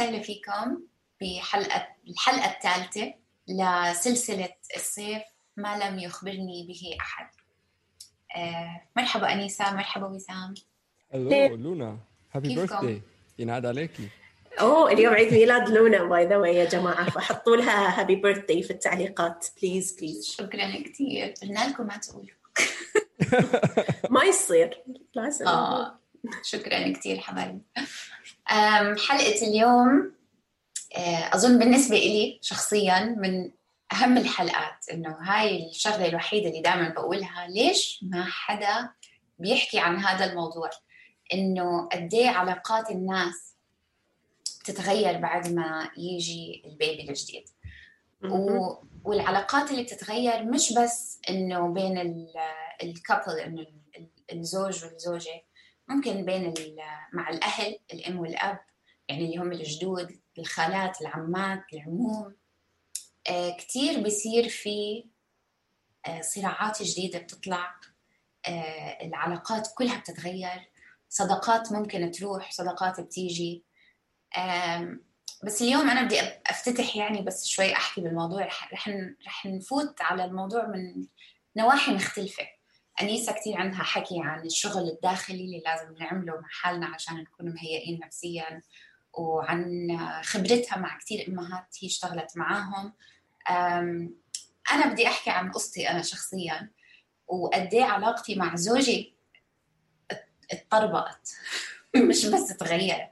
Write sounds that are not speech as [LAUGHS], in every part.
وسهلا فيكم بحلقه الحلقة الثالثة لسلسلة الصيف ما لم يخبرني به أحد. آه، مرحبا أنيسة مرحبا وسام. هلو لونا. هابي؟ بيرثداي ينعاد عليكي. أوه اليوم عيد ميلاد لونا by the way يا جماعة. فحطوا لها happy birthday في التعليقات. please please شكرا كثير قلنا لكم ما تقولوا. [LAUGHS] ما يصير. لازم آه شكرا كثير حبايبي أم، حلقة اليوم آه، أظن بالنسبة لي شخصيا من أهم الحلقات إنه هاي الشغلة الوحيدة اللي دائما بقولها ليش ما حدا بيحكي عن هذا الموضوع؟ إنه قد إيه علاقات الناس بتتغير بعد ما يجي البيبي الجديد. و... والعلاقات اللي بتتغير مش بس إنه بين الكابل ال- الزوج والزوجة ممكن بين مع الأهل الأم والأب يعني اللي هم الجدود الخالات العمات العموم. آه كثير بيصير في آه صراعات جديدة بتطلع. آه العلاقات كلها بتتغير. صداقات ممكن تروح صداقات بتيجي. بس اليوم أنا بدي أفتتح يعني بس شوي أحكي بالموضوع. رح رح نفوت على الموضوع من نواحي مختلفة. أنيسة كثير عندها حكي عن الشغل الداخلي اللي لازم نعمله مع حالنا عشان نكون مهيئين نفسيا وعن خبرتها مع كثير أمهات هي اشتغلت معاهم. أم، أنا بدي أحكي عن قصتي أنا شخصيا وقد إيه علاقتي مع زوجي ات- اتطربقت. [LAUGHS] مش بس تغيرت.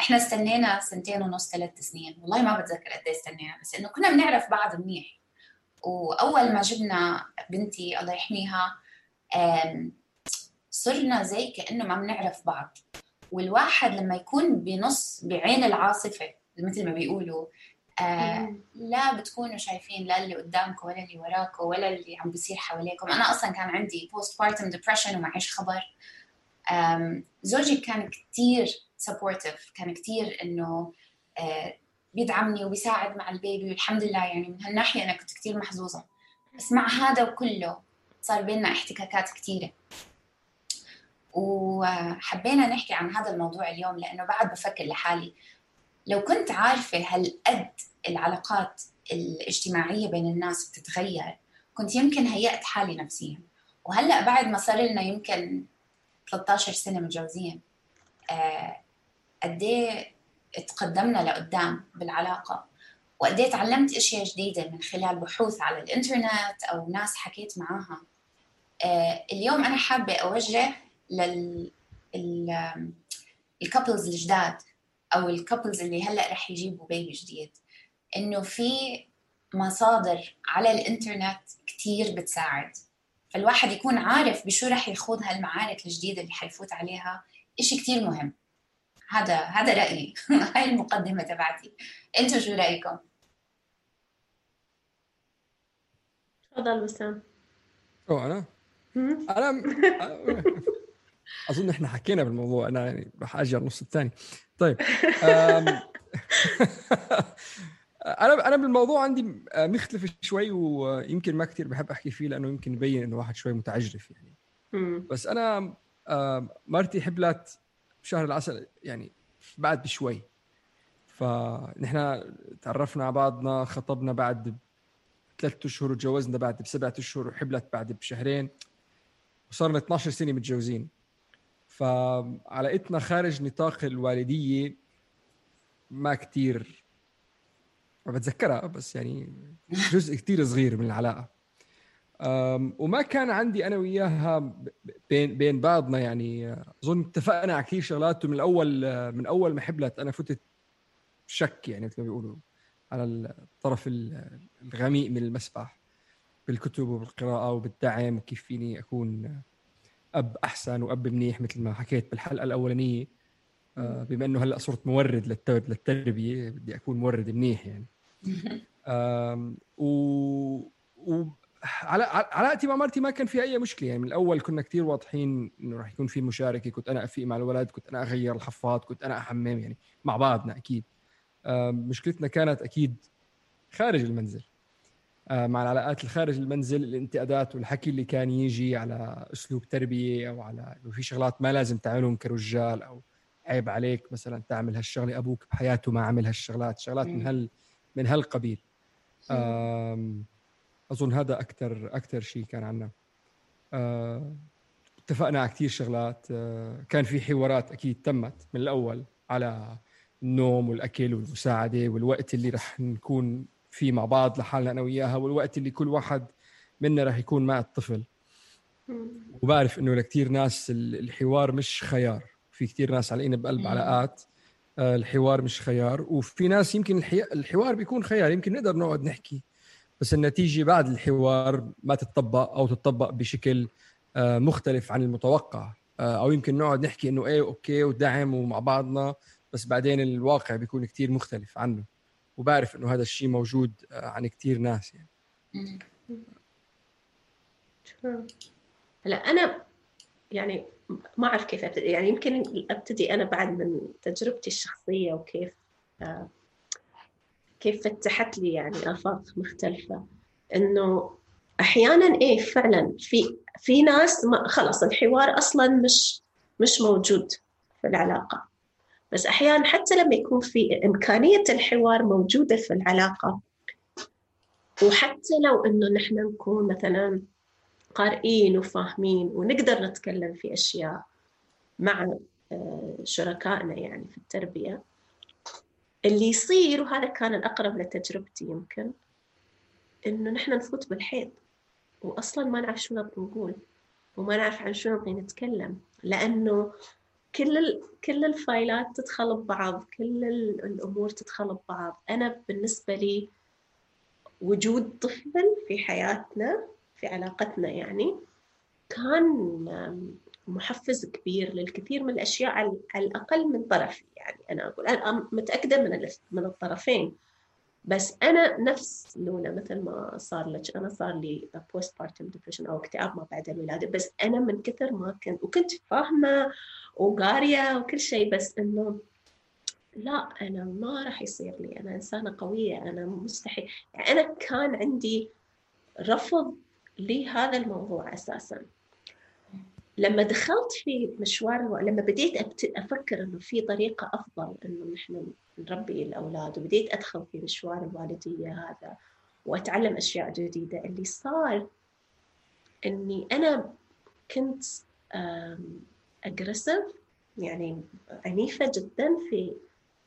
إحنا استنينا سنتين ونص ثلاث سنين. والله ما بتذكر قد إيه استنينا بس إنه كنا بنعرف بعض منيح. وأول ما جبنا بنتي الله يحميها صرنا زي كأنه ما بنعرف بعض. والواحد لما يكون بنص بعين العاصفة مثل ما بيقولوا آه لا بتكونوا شايفين لا اللي قدامكم ولا اللي وراكم ولا اللي عم بيصير حواليكم. أنا أصلا كان عندي postpartum depression ومعيش خبر. زوجي كان كتير supportive كان كتير إنه آه، بيدعمني وبيساعد مع ال baby والحمد لله يعني من هالناحية أنا كنت كتير محظوظة. بس مع هذا وكله صار بيننا احتكاكات كتيرة. وحبينا نحكي عن هذا الموضوع اليوم لأنه بعد بفكر لحالي. لو كنت عارفة هالقد العلاقات الاجتماعية بين الناس بتتغير كنت يمكن هيأت حالي نفسيا. وهلأ بعد ما صار لنا يمكن 13 سنة متجوزين آه، قد إيه تقدمنا لقدام بالعلاقة. وقد إيه تعلمت أشياء جديدة من خلال بحوث على الإنترنت أو ناس حكيت معاها. آه، اليوم أنا حابة أوجه لل ال- ال couples الجداد أو ال couples اللي هلأ رح يجيبوا baby جديد. إنه في مصادر على الإنترنت كتير بتساعد. فالواحد يكون عارف بشو رح يخوض هالمعارك الجديدة اللي حيفوت عليها. إشي كتير مهم. هذا هذا رأيي. [LAUGHS] هاي المقدمة تبعتي. أنتوا شو رأيكم؟ تفضل وسام أو أنا. أنا [LAUGHS] أظن إحنا حكينا بالموضوع. أنا يعني راح أجي على النص الثاني. طيب أم... [LAUGHS] أنا أنا بالموضوع عندي مختلف شوي ويمكن ما كثير بحب أحكي فيه لأنه يمكن يبين إنه واحد شوي متعجرف يعني. بس أنا مرتي حبلت بشهر العسل يعني بعد بشوي. فنحن تعرفنا على بعضنا خطبنا بعد ثلاثة أشهر وتجوزنا بعد بسبعة أشهر وحبلت بعد بشهرين. وصارنا 12 سنة متجوزين فعلاقتنا خارج نطاق الوالدية ما كتير ما بتذكرها بس يعني جزء كتير صغير من العلاقة. وما كان عندي أنا وياها بين بين بعضنا يعني أظن اتفقنا على كثير شغلات ومن الأول من أول ما حبلت أنا فتت شك يعني مثل ما بيقولوا على الطرف الغميق من المسبح بالكتب وبالقراءة وبالدعم وكيف فيني أكون أب أحسن وأب منيح مثل ما حكيت بالحلقة الأولانية. آه، بما إنه هلأ صرت مورد للتربية بدي أكون مورد منيح يعني. [LAUGHS] و, و... على علاقتي مع مرتي ما كان في أي مشكلة. يعني من الأول كنا كثير واضحين إنه راح يكون في مشاركة. كنت أنا أفيق مع الولد كنت أنا أغير الحفاض كنت أنا أحمم يعني مع بعضنا أكيد. مشكلتنا كانت أكيد خارج المنزل. مع العلاقات الخارج المنزل الانتقادات والحكي اللي كان يجي على أسلوب تربية أو على إنه في شغلات ما لازم تعملهم كرجال أو عيب عليك. مثلا تعمل هالشغلة أبوك بحياته ما عمل هالشغلات. شغلات من هال من هالقبيل. أظن هذا أكثر أكثر شيء كان عندنا اتفقنا على كثير شغلات. كان في حوارات أكيد تمت من الأول على النوم والأكل والمساعدة والوقت اللي رح نكون فيه مع بعض لحالنا أنا وياها والوقت اللي كل واحد منا رح يكون مع الطفل. وبعرف إنه لكثير ناس الحوار مش خيار. في كثير ناس علقين بقلب علاقات آه، الحوار مش خيار. وفي ناس يمكن الحوار بيكون خيار. يمكن نقدر نقعد نحكي. بس النتيجة بعد الحوار ما تتطبق أو تتطبق بشكل آه، مختلف عن المتوقع. آه، أو يمكن نقعد نحكي إنه إيه أوكي ودعم ومع بعضنا بس بعدين الواقع بيكون كتير مختلف عنه. وبعرف إنه هذا الشيء موجود عن كتير ناس يعني. هلا أنا يعني ما أعرف كيف ابتدي يعني يمكن أبتدي أنا بعد من تجربتي الشخصية وكيف آه كيف فتحت لي يعني آفاق مختلفة. إنه أحيانا إيه فعلا في في ناس ما خلص الحوار أصلا مش مش موجود في العلاقة. بس أحيانا حتى لما يكون في إمكانية الحوار موجودة في العلاقة وحتى لو إنه نحن نكون مثلا قارئين وفاهمين ونقدر نتكلم في أشياء مع آه، شركائنا يعني في التربية اللي يصير وهذا كان الأقرب لتجربتي يمكن إنه نحن نفوت بالحيط وأصلا ما نعرف شو نبغى نقول وما نعرف عن شو نبغى نتكلم لأنه كل كل الفايلات تدخل ببعض كل الأمور تدخل ببعض. أنا بالنسبة لي وجود طفل في حياتنا في علاقتنا يعني كان محفز كبير للكثير من الأشياء على الأقل من طرفي. يعني أنا أقول أنا متأكدة من من الطرفين. بس أنا نفس لولا مثل ما صار لك أنا صار لي postpartum depression أو اكتئاب ما بعد الولادة. بس أنا من كثر ما كنت وكنت فاهمة وقارية وكل شيء بس إنه لا أنا ما راح يصير لي. أنا إنسانة قوية أنا مستحيل. يعني أنا كان عندي رفض لهذا الموضوع أساسا. لما دخلت في مشوار لما بديت أفكر إنه في طريقة أفضل إنه نحن نربي الأولاد وبديت أدخل في مشوار الوالدية هذا وأتعلم أشياء جديدة اللي صار إني أنا كنت اجريسيف يعني عنيفة جدا في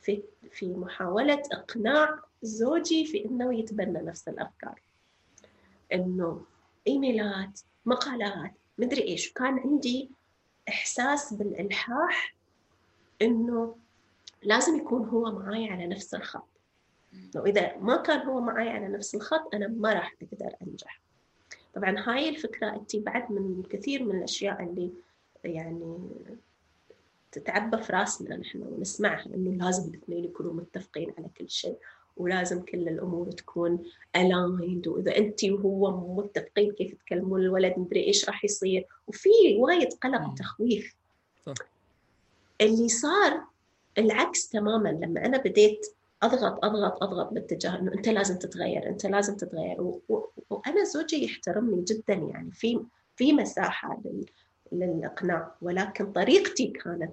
في في محاولة إقناع زوجي في إنه يتبنى نفس الأفكار. إنه إيميلات مقالات مدري إيش. كان عندي إحساس بالإلحاح إنه لازم يكون هو معي على نفس الخط. واذا ما كان هو معي على نفس الخط أنا ما راح أقدر أنجح. طبعا هاي الفكرة انت بعد من كثير من الأشياء اللي يعني تتعبى في راسنا نحن ونسمعها إنه لازم الاثنين يكونوا متفقين على كل شيء. ولازم كل الأمور تكون الايند وإذا أنت وهو متفقين كيف تكلمون الولد مدري إيش راح يصير. وفي وايد قلق وتخويف. اللي صار العكس تماما. لما أنا بديت أضغط أضغط أضغط باتجاه إنه أنت لازم تتغير أنت لازم تتغير. و... و... وأنا زوجي يحترمني جدا. يعني في في مساحة لل... للإقناع. ولكن طريقتي كانت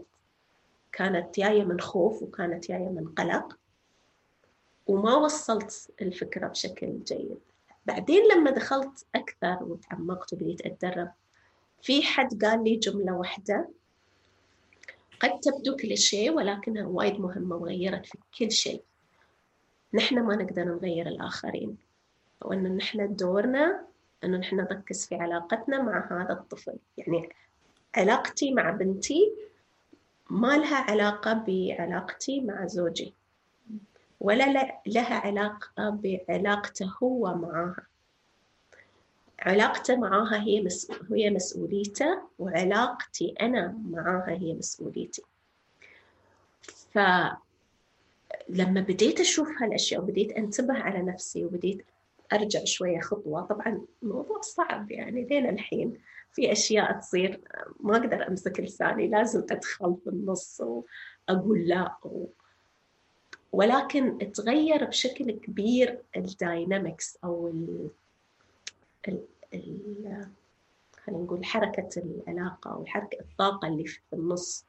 كانت جاية من خوف وكانت جاية من قلق. وما وصلت الفكرة بشكل جيد. بعدين لما دخلت أكثر وتعمقت وبديت أتدرب في حد قال لي جملة واحدة قد تبدو كليشيه ولكنها وايد مهمة وغيرت في كل شيء. نحن ما نقدر نغير الآخرين وأنه نحن دورنا أنه نحن نركز في علاقتنا مع هذا الطفل. يعني علاقتي مع بنتي ما لها علاقة بعلاقتي مع زوجي. ولا لها علاقة بعلاقته هو معاها علاقته معاها هي. هي مسؤوليته وعلاقتي أنا معاها هي مسؤوليتي فلما بديت أشوف هالأشياء وبديت أنتبه على نفسي وبديت أرجع شوية خطوة طبعا الموضوع صعب يعني لين الحين في أشياء تصير ما أقدر أمسك لساني لازم أدخل في النص وأقول لا و... ولكن تغير بشكل كبير الداينامكس ال... ال... ال... خلينا نقول حركة العلاقة أو حركة الطاقة اللي في النص.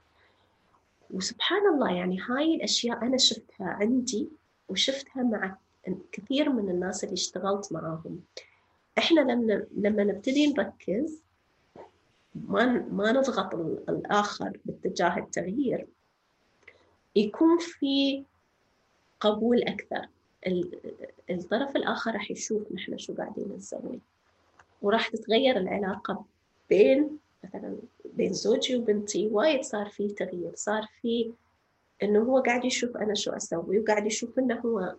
وسبحان الله يعني هاي الأشياء أنا شفتها عندي وشفتها مع كثير من الناس اللي اشتغلت معاهم. إحنا لما لما نبتدي نركز ما ما نضغط الآخر باتجاه التغيير. يكون في قبول أكثر. الطرف الآخر راح يشوف نحن شو قاعدين نسوي. وراح تتغير العلاقة بين مثلا بين زوجي وبنتي. وايد صار في تغيير. صار في إنه هو قاعد يشوف أنا شو أسوي وقاعد يشوف إنه هو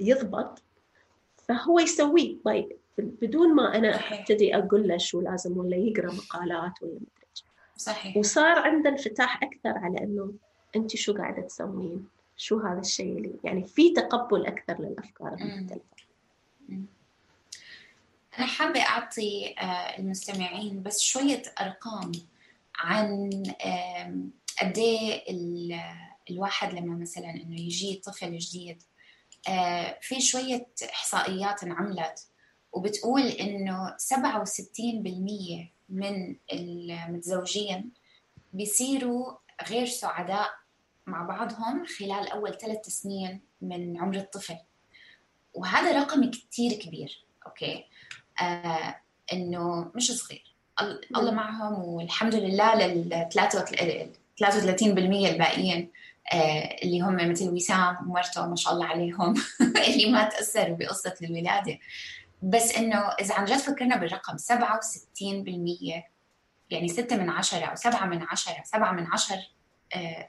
يضبط. فهو يسويه طيب بدون ما أنا أبتدي أقول له شو لازم ولا يقرأ مقالات ولا مدري صحيح. وصار عنده انفتاح أكثر على إنه انت شو قاعدة تسوين؟ شو هذا الشيء اللي يعني في تقبل أكثر للأفكار المختلفة. أنا حابة أعطي المستمعين بس شوية أرقام عن قد إيه الواحد لما مثلا إنه يجي طفل جديد في شوية إحصائيات انعملت وبتقول إنه 67% من المتزوجين بيصيروا غير سعداء مع بعضهم خلال أول ثلاث سنين من عمر الطفل. وهذا رقم كتير كبير أوكي؟ آه إنه مش صغير. الله معهم والحمد لله لل 33% الباقيين آه اللي هم مثل وسام ومرته ما شاء الله عليهم [LAUGHS] اللي ما تأثروا بقصة الولادة. بس إنه إذا عن جد فكرنا بالرقم 67% يعني 6 من 10 أو 7 من 10 7 من 10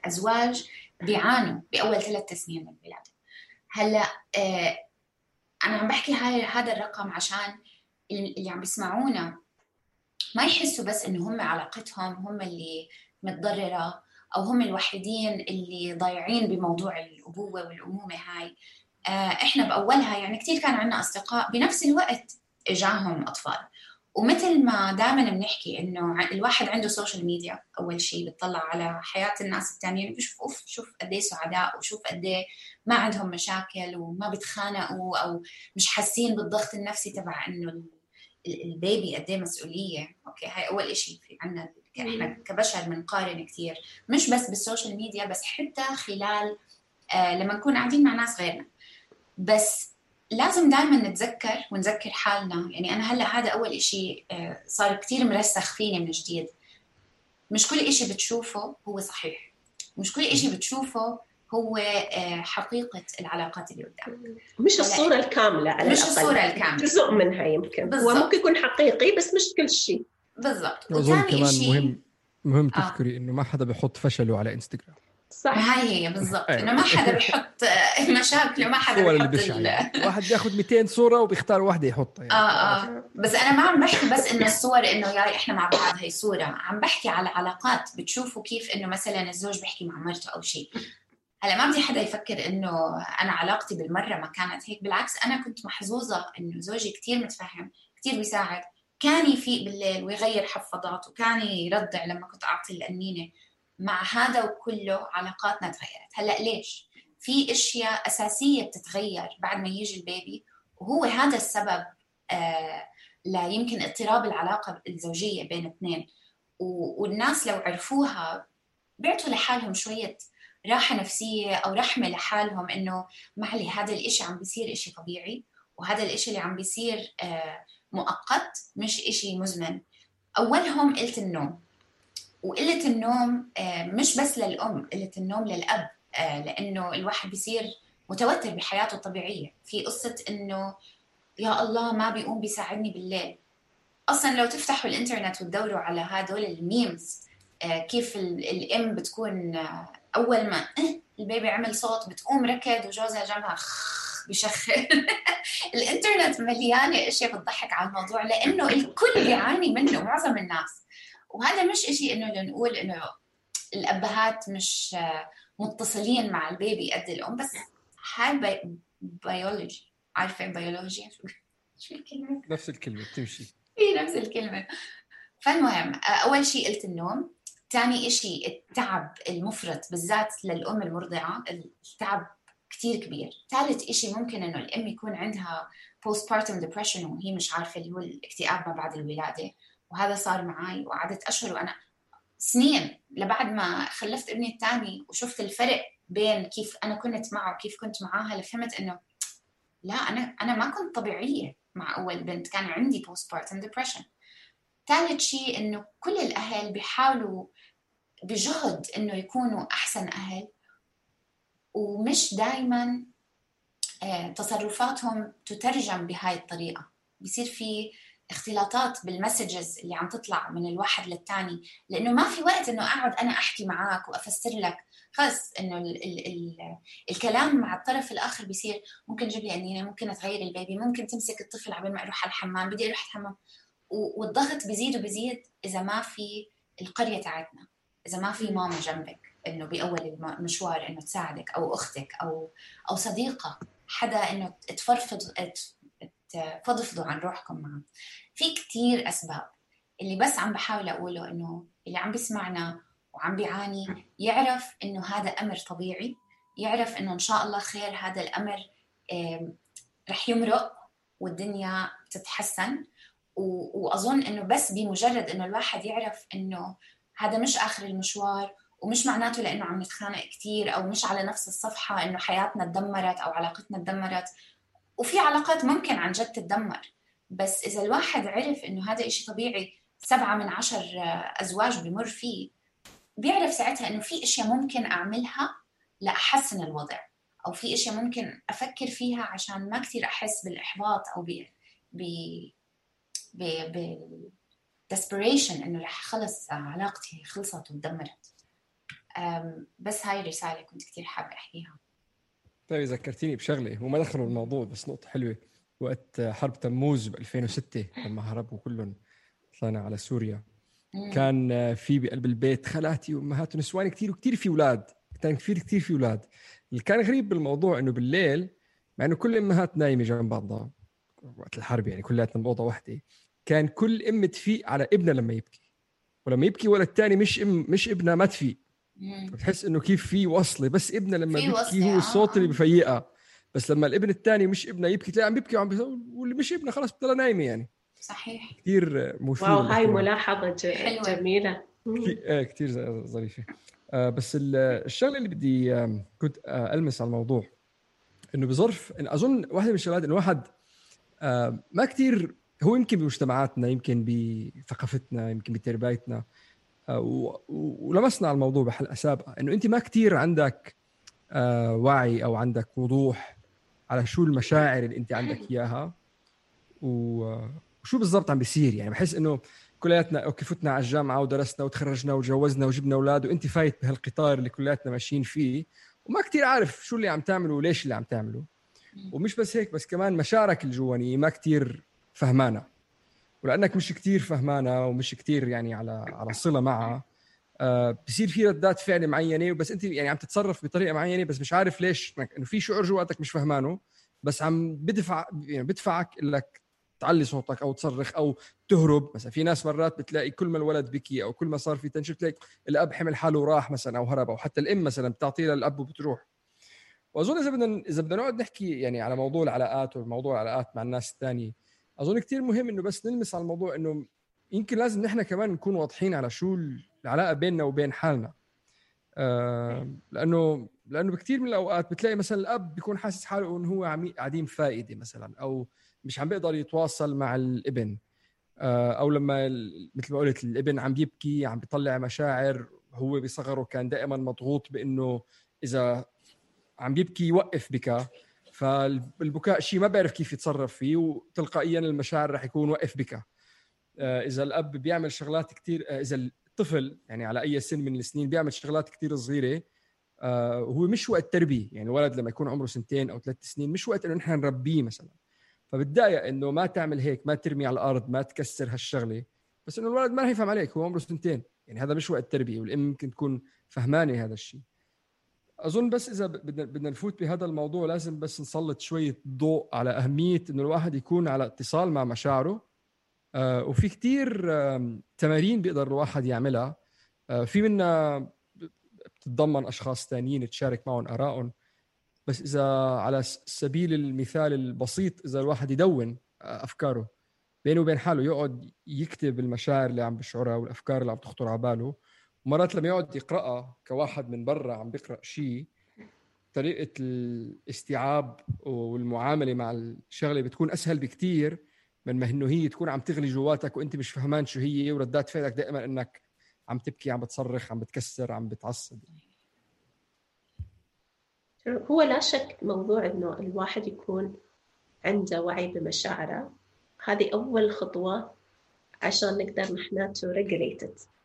أزواج بيعانوا بأول ثلاث سنين من الولاده هلأ أنا عم بحكي هاي هذا الرقم عشان اللي عم بيسمعونا ما يحسوا بس إنه هم علاقتهم هم اللي متضررة أو هم الوحيدين اللي ضايعين بموضوع الأبوة والأمومة هاي. إحنا بأولها يعني كثير كان عندنا أصدقاء بنفس الوقت إجاهم أطفال. ومثل ما دائما بنحكي إنه الواحد عنده social media أول شيء بتطلع على حياة الناس الثانيين بشوف أوف شوف قد إيه سعداء وشوف قد إيه ما عندهم مشاكل وما بيتخانقوا أو مش حاسين بالضغط النفسي تبع إنه ال baby قد إيه مسؤولية. okay هاي أول شيء في عندنا إحنا كبشر بنقارن كثير مش بس بال social media بس حتى خلال آه لما نكون قاعدين مع ناس غيرنا. بس لازم دائما نتذكر ونذكر حالنا. يعني أنا هلأ هذا أول إشي صار كثير مرسخ فيني من جديد. مش كل إشي بتشوفه هو صحيح. مش كل إشي بتشوفه هو حقيقة العلاقات اللي قدامك مش الصورة الكاملة على مش الأقل. الصورة الكاملة. جزء منها يمكن. بالضبط. هو ممكن يكون حقيقي بس مش كل شيء بالضبط. وثاني كمان إشي مهم مهم آه. تذكري إنه ما حدا بيحط فشله على إنستغرام. صح. هي بالضبط. أيوة. انه ما حدا بيحط مشاكله ما حدا الصور اللي بيحط ال- يعني. [LAUGHS] واحد بياخذ 200 صورة وبيختار واحدة يحطها يعني. آه آه. بس أنا ما عم بحكي بس إنه الصور إنه ياي إحنا مع بعض هي صورة. عم بحكي على علاقات بتشوفوا كيف إنه مثلا الزوج بيحكي مع مرته أو شيء. هلأ ما بدي حدا يفكر إنه أنا علاقتي بالمرة ما كانت هيك. بالعكس أنا كنت محظوظة إنه زوجي كثير متفهم كثير بيساعد. كان يفيق بالليل ويغير حفاضات وكان يرضع لما كنت أعطي القنينه مع هذا وكله علاقاتنا تغيرت. هلأ ليش؟ في أشياء أساسية بتتغير بعد ما يجي البيبي وهو هذا السبب آه لا يمكن اضطراب العلاقة الزوجية بين اثنين. والناس لو عرفوها بيعطوا لحالهم شوية راحة نفسية أو رحمة لحالهم إنه معلي هذا الإشي عم بيصير إشي طبيعي وهذا الإشي اللي عم بيصير آه مؤقت مش إشي مزمن. أولهم قلت النوم. وقلة النوم آه، مش بس للأم قلة النوم للأب آه، لأنه الواحد بيصير متوتر بحياته الطبيعية. في قصة إنه يا الله ما بيقوم بيساعدني بالليل. أصلا لو تفتحوا الإنترنت وتدوروا على هدول الميمز آه، كيف الأم بتكون أول ما [LAUGHS] ال baby عمل صوت بتقوم ركض وجوزها جنبها [LAUGHS] بشخر. [LAUGHS] الإنترنت مليانه أشياء بتضحك على الموضوع لأنه الكل بيعاني منه معظم الناس. وهذا مش إشي إنه لنقول إنه الأبهات مش متصلين مع ال baby قد الأم بس هاي بي... بيولوجي عارفة بيولوجيا شو الكلمة؟ نفس الكلمة بتمشي. هي نفس الكلمة. فالمهم أول شيء قلت النوم. ثاني إشي التعب المفرط بالذات للأم المرضعة التعب كتير كبير. ثالث إشي ممكن إنه الأم يكون عندها postpartum depression وهي مش عارفة اللي هو الاكتئاب ما بعد الولادة. وهذا صار معي وقعدت أشهر وأنا سنين لبعد ما خلفت ابني الثاني وشفت الفرق بين كيف أنا كنت معه وكيف كنت معاها لفهمت إنه لا أنا أنا ما كنت طبيعية مع أول بنت كان عندي postpartum depression. ثالث شيء إنه كل الأهل بيحاولوا بجهد إنه يكونوا أحسن أهل ومش دائما آه، تصرفاتهم تترجم بهاي الطريقة. بيصير في اختلاطات بالمسجز اللي عم تطلع من الواحد للتاني لأنه ما في وقت إنه أقعد أنا أحكي معك وأفسر لك. خلص إنه ال ال ال الكلام مع الطرف الآخر بيصير. ممكن تجيب لي قنينه ممكن تغير البيبي ممكن تمسك الطفل على ما أروح على الحمام بدي أروح الحمام. والضغط بيزيد وبيزيد إذا ما في القرية تاعتنا إذا ما في ماما جنبك إنه بأول المشوار إنه تساعدك أو أختك أو أو صديقة حدا إنه تفرفض تفضفضوا عن روحكم معه في كتير أسباب. اللي بس عم بحاول أقوله إنه اللي عم بيسمعنا وعم بيعاني يعرف إنه هذا أمر طبيعي يعرف إنه إن شاء الله خير هذا الأمر رح يمرق والدنيا تتحسن. وأظن إنه بس بمجرد إنه الواحد يعرف إنه هذا مش آخر المشوار ومش معناته لإنه عم نتخانق كثير أو مش على نفس الصفحة إنه حياتنا تدمرت أو علاقتنا تدمرت. وفي علاقات ممكن عن جد تتدمر. بس إذا الواحد عرف إنه هذا إشي طبيعي سبعة من عشر أزواج بمر فيه بيعرف ساعتها إنه في إشياء ممكن أعملها لأحسن الوضع أو في إشياء ممكن أفكر فيها عشان ما كثير أحس بالإحباط أو ب ب ب desperation إنه رح خلص علاقتي خلصت وتدمرت. بس هاي الرساله كنت كثير حابة أحكيها. طيب ذكرتيني بشغلة. وما دخلوا الموضوع بس نقطة حلوة. وقت حرب تموز ب 2006 لما هربوا كلهم طلعنا على سوريا. كان في بقلب البيت خالاتي وأمهات ونسوان كثير وكثير في أولاد. كان كثير كثير في أولاد. اللي كان غريب بالموضوع إنه بالليل مع إنه كل الأمهات نايمة جنب بعضها وقت الحرب يعني كلياتنا بأوضة واحدة كان كل ام تفيق على ابنها لما يبكي. ولما يبكي ولد الثاني مش ام مش ابنها ما تفيق. بتحس إنه كيف في وصلة. بس ابنها لما بيبكي هو الصوت اللي آه. بفيقها. بس لما الابن الثاني مش ابنها يبكي تلاقي عم بيبكي وعم واللي مش ابنها خلص بتضلها نايمة يعني. صحيح. كثير مثير واو هاي ملاحظة جميلة. إيه كثير ظريفة. آه بس الشغلة اللي بدي كنت آه ألمس على الموضوع إنه بظرف إن أظن واحدة من الشغلات إنه واحد آه ما كثير هو يمكن بمجتمعاتنا يمكن بثقافتنا يمكن بتربيتنا آه، ولمسنا على الموضوع بحلقة سابقة إنه أنت ما كثير عندك آه، وعي أو عندك وضوح على شو المشاعر اللي أنت عندك إياها وشو بالضبط عم بيصير. يعني بحس إنه كلياتنا okay فتنا على الجامعة ودرسنا وتخرجنا وتجوزنا وجبنا أولاد وأنت فايت بهالقطار اللي كلياتنا ماشيين فيه وما كثير عارف شو اللي عم تعمله وليش اللي عم تعمله. ومش بس هيك بس كمان مشاعرك الجوانية ما كثير فهمانة. ولأنك مش كتير فهمانة ومش كتير يعني على على صلة معها آه بصير في ردات فعل معينة بس أنت يعني عم تتصرف بطريقة معينة بس مش عارف ليش إنه في شعور جواتك مش فهمانه بس عم بدفع يعني بدفعك إنك تعلي صوتك أو تصرخ أو تهرب. مثلا في ناس مرات بتلاقي كل ما الولد بكي أو كل ما صار في تنشن تلاقي الأب حمل حاله وراح مثلا أو هرب أو حتى الأم مثلا بتعطيه للأب وبتروح. وأظن إذا بدنا إذا بدنا نقعد نحكي يعني على موضوع العلاقات وموضوع العلاقات مع الناس الثانية أظن كثير مهم إنه بس نلمس على الموضوع إنه يمكن لازم نحن كمان نكون واضحين على شو العلاقة بيننا وبين حالنا. آه لأنه لأنه بكثير من الأوقات بتلاقي مثلا الأب بيكون حاسس حاله إنه هو قاعدين فائدة مثلا أو مش عم بيقدر يتواصل مع الابن. آه، أو لما مثل ما قلت الابن عم يبكي عم بيطلع مشاعر هو بصغره كان دائما مضغوط بإنه إذا عم يبكي يوقف بكى فالبكاء شيء ما بيعرف كيف يتصرف فيه وتلقائيا المشاعر رح يكون وقف بكى آه، إذا الأب بيعمل شغلات كثير آه، إذا الطفل يعني على أي سن من السنين بيعمل شغلات كثير صغيرة هو مش وقت تربية. يعني الولد لما يكون عمره سنتين أو ثلاث سنين مش وقت إنه نحن نربيه مثلا. فبتضايق إنه ما تعمل هيك ما ترمي على الأرض ما تكسر هالشغلة. بس إنه الولد ما رح يفهم عليك هو عمره سنتين. يعني هذا مش وقت تربية والأم ممكن تكون فهمانة هذا الشيء. أظن بس إذا بدنا نفوت بهذا الموضوع لازم بس نسلط شوية ضوء على أهمية إنه الواحد يكون على اتصال مع مشاعره. آه وفي كثير آه تمارين بيقدر الواحد يعملها. آه في منها بتتضمن أشخاص ثانيين تشارك معهم آرائهم. بس إذا على سبيل المثال البسيط إذا الواحد يدون أفكاره بينه وبين حاله يقعد يكتب المشاعر اللي عم بشعرها والأفكار اللي عم تخطر على باله. ومرات لما يقعد يقرأها كواحد من برا عم بيقرأ شيء طريقة الاستيعاب والمعاملة مع الشغلة بتكون أسهل بكثير من ما إنه هي تكون عم تغلي جواتك وأنت مش فهمان شو هي وردات فعلك دائما إنك عم تبكي عم بتصرخ عم بتكسر عم بتعصب. هو لا شك موضوع إنه الواحد يكون عنده وعي بمشاعره. هذه أول خطوة عشان نقدر نحن تو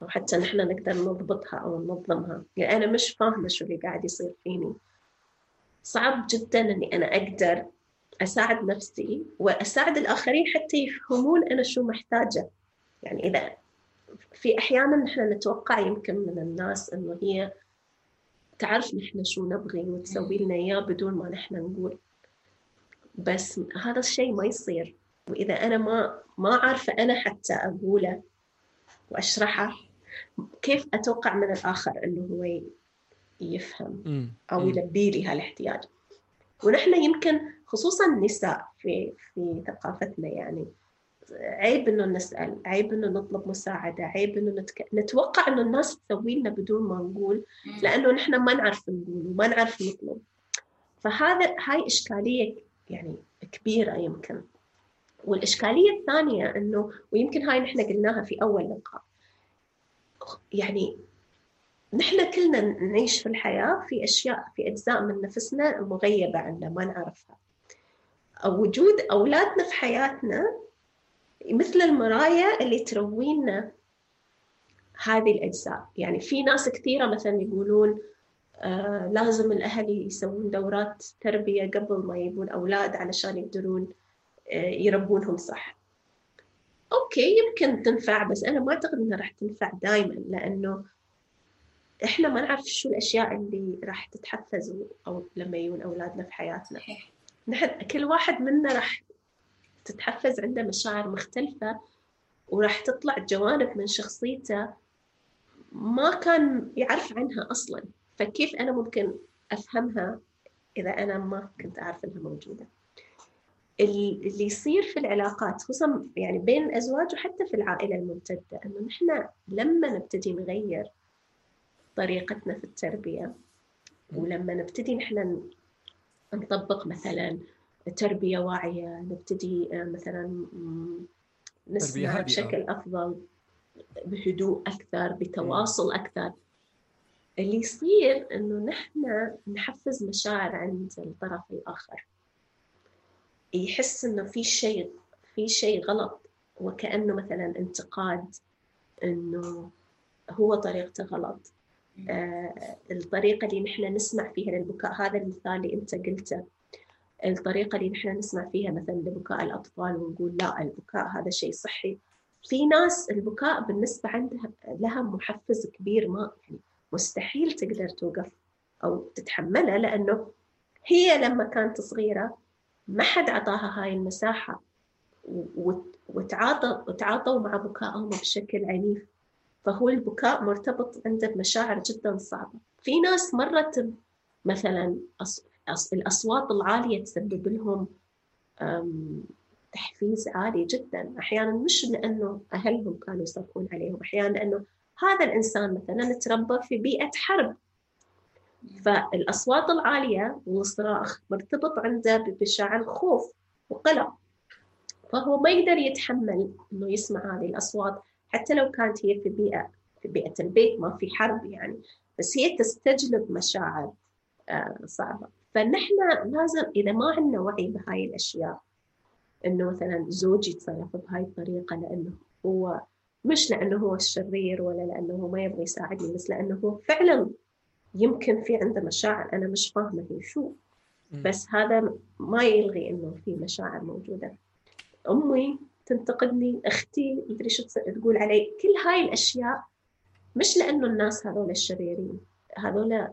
أو حتى نحن نقدر نضبطها أو ننظمها. يعني أنا مش فاهمة شو اللي قاعد يصير فيني. صعب جدا إني أنا أقدر أساعد نفسي وأساعد الآخرين حتى يفهمون أنا شو محتاجة. يعني إذا في أحيانا نحن نتوقع يمكن من الناس إنه هي تعرف نحن شو نبغي وتسوي لنا إياه بدون ما نحن نقول. بس هذا الشيء ما يصير. وإذا أنا ما ما عارفة أنا حتى أقوله وأشرحه كيف أتوقع من الآخر إنه هو يفهم أو يلبي لي هالاحتياج؟ ونحن يمكن خصوصا النساء في في ثقافتنا يعني عيب إنه نسأل عيب إنه نطلب مساعدة عيب إنه نتك... نتوقع إنه الناس تسوي لنا بدون ما نقول لأنه نحن ما نعرف نقول وما نعرف نطلب. فهذا هاي إشكالية يعني كبيرة يمكن. والإشكالية الثانية إنه ويمكن هاي نحن قلناها في أول لقاء. يعني نحن كلنا نعيش في الحياة في أشياء في أجزاء من نفسنا مغيبه عنا ما نعرفها. وجود أولادنا في حياتنا مثل المرايا اللي تروينا هذه الأجزاء. يعني في ناس كثيرة مثلا يقولون آه لازم الأهل يسوون دورات تربية قبل ما يبون أولاد علشان يقدرون يربونهم صح. أوكي يمكن تنفع بس أنا ما أعتقد إنها راح تنفع دائما لأنه إحنا ما نعرف شو الأشياء اللي راح تتحفز أو لما يجون أولادنا في حياتنا. نحن كل واحد منا راح تتحفز عنده مشاعر مختلفة وراح تطلع جوانب من شخصيته ما كان يعرف عنها أصلا. فكيف أنا ممكن أفهمها إذا أنا ما كنت أعرف إنها موجودة؟ اللي يصير في العلاقات خصوصا يعني بين الأزواج وحتى في العائلة الممتدة إنه نحن لما نبتدي نغير طريقتنا في التربية ولما نبتدي نحن نطبق مثلا تربية واعية نبتدي آه، مثلا نسمع بشكل أفضل بهدوء أكثر بتواصل أكثر اللي يصير إنه نحن نحفز مشاعر عند الطرف الآخر. يحس إنه في شيء في شيء غلط وكأنه مثلا انتقاد إنه هو طريقته غلط. آه الطريقة اللي نحن نسمع فيها للبكاء هذا المثال اللي أنت قلته. الطريقة اللي نحن نسمع فيها مثلا لبكاء الأطفال ونقول لا البكاء هذا شيء صحي. في ناس البكاء بالنسبة عندها لها محفز كبير ما يعني مستحيل تقدر توقف أو تتحمله لأنه هي لما كانت صغيرة ما حد عطاها هاي المساحة. وتعاطى وتعاطوا مع بكائهم بشكل عنيف. فهو البكاء مرتبط عنده بمشاعر جدا صعبة. في ناس مرت مثلا الأصوات العالية تسبب لهم تحفيز عالي جدا. أحيانا مش لأنه أهلهم كانوا يصرخون عليهم أحيانا لأنه هذا الإنسان مثلا تربى في بيئة حرب. فالأصوات العالية والصراخ مرتبط عنده بشعر خوف وقلق. فهو ما يقدر يتحمل إنه يسمع هذه الأصوات حتى لو كانت هي في بيئة في بيئة البيت ما في حرب يعني. بس هي تستجلب مشاعر آه، صعبة. فنحن لازم إذا ما عندنا وعي بهاي الأشياء إنه مثلا زوجي يتصرف بهاي الطريقة لأنه هو مش لأنه هو الشرير ولا لأنه هو ما يبغى يساعدني بس لأنه هو فعلا يمكن في عنده مشاعر أنا مش فاهمة هي شو. بس هذا ما يلغي إنه في مشاعر موجودة. أمي تنتقدني أختي مدري شو تقول علي. كل هاي الأشياء مش لأنه الناس هذول الشريرين هذول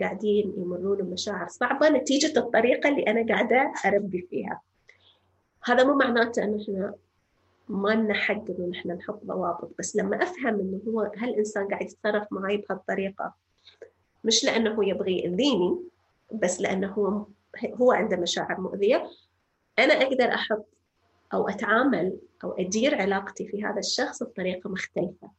قاعدين يمرون بمشاعر صعبة نتيجة الطريقة اللي أنا قاعدة أربي فيها. هذا مو معناته إنه إحنا ما لنا حق إنه نحن نحط ضوابط بس لما أفهم إنه هو هالإنسان قاعد يتصرف معي بهالطريقة مش لأنه هو يبغي ياذيني بس لأنه هو هو عنده مشاعر مؤذية. أنا أقدر أحط أو أتعامل أو أدير علاقتي في هذا الشخص بطريقة مختلفة.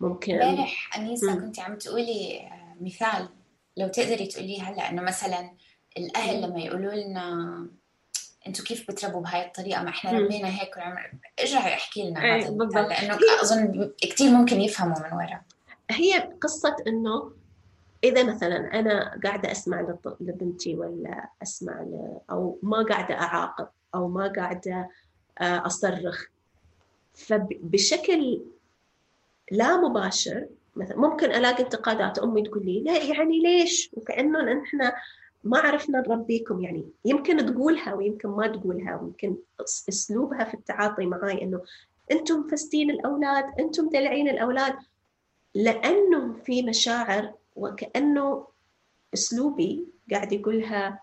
ممكن امبارح أنيسة كنت عم تقولي مثال لو تقدري تقوليه هلأ إنه مثلا الأهل لما يقولوا لنا أنتم كيف بتربوا بهاي الطريقة؟ ما إحنا ربينا هيك والعمر. ارجعي احكي لنا هذا بالضبط. لأنه أظن كثير ممكن يفهموا من ورا هي قصة إنه إذا مثلا أنا قاعدة أسمع لبنتي ولا أسمع أو ما قاعدة أعاقب أو ما قاعدة آه، أصرخ فبشكل لا مباشر مثلا ممكن ألاقي انتقادات أمي تقول لي لا يعني ليش؟ وكأنه نحن ما عرفنا نربيكم يعني يمكن تقولها ويمكن ما تقولها ويمكن أسلوبها في التعاطي معي إنه أنتم فستين الأولاد أنتم دلعين الأولاد. لأنه في مشاعر وكأنه أسلوبي قاعد يقولها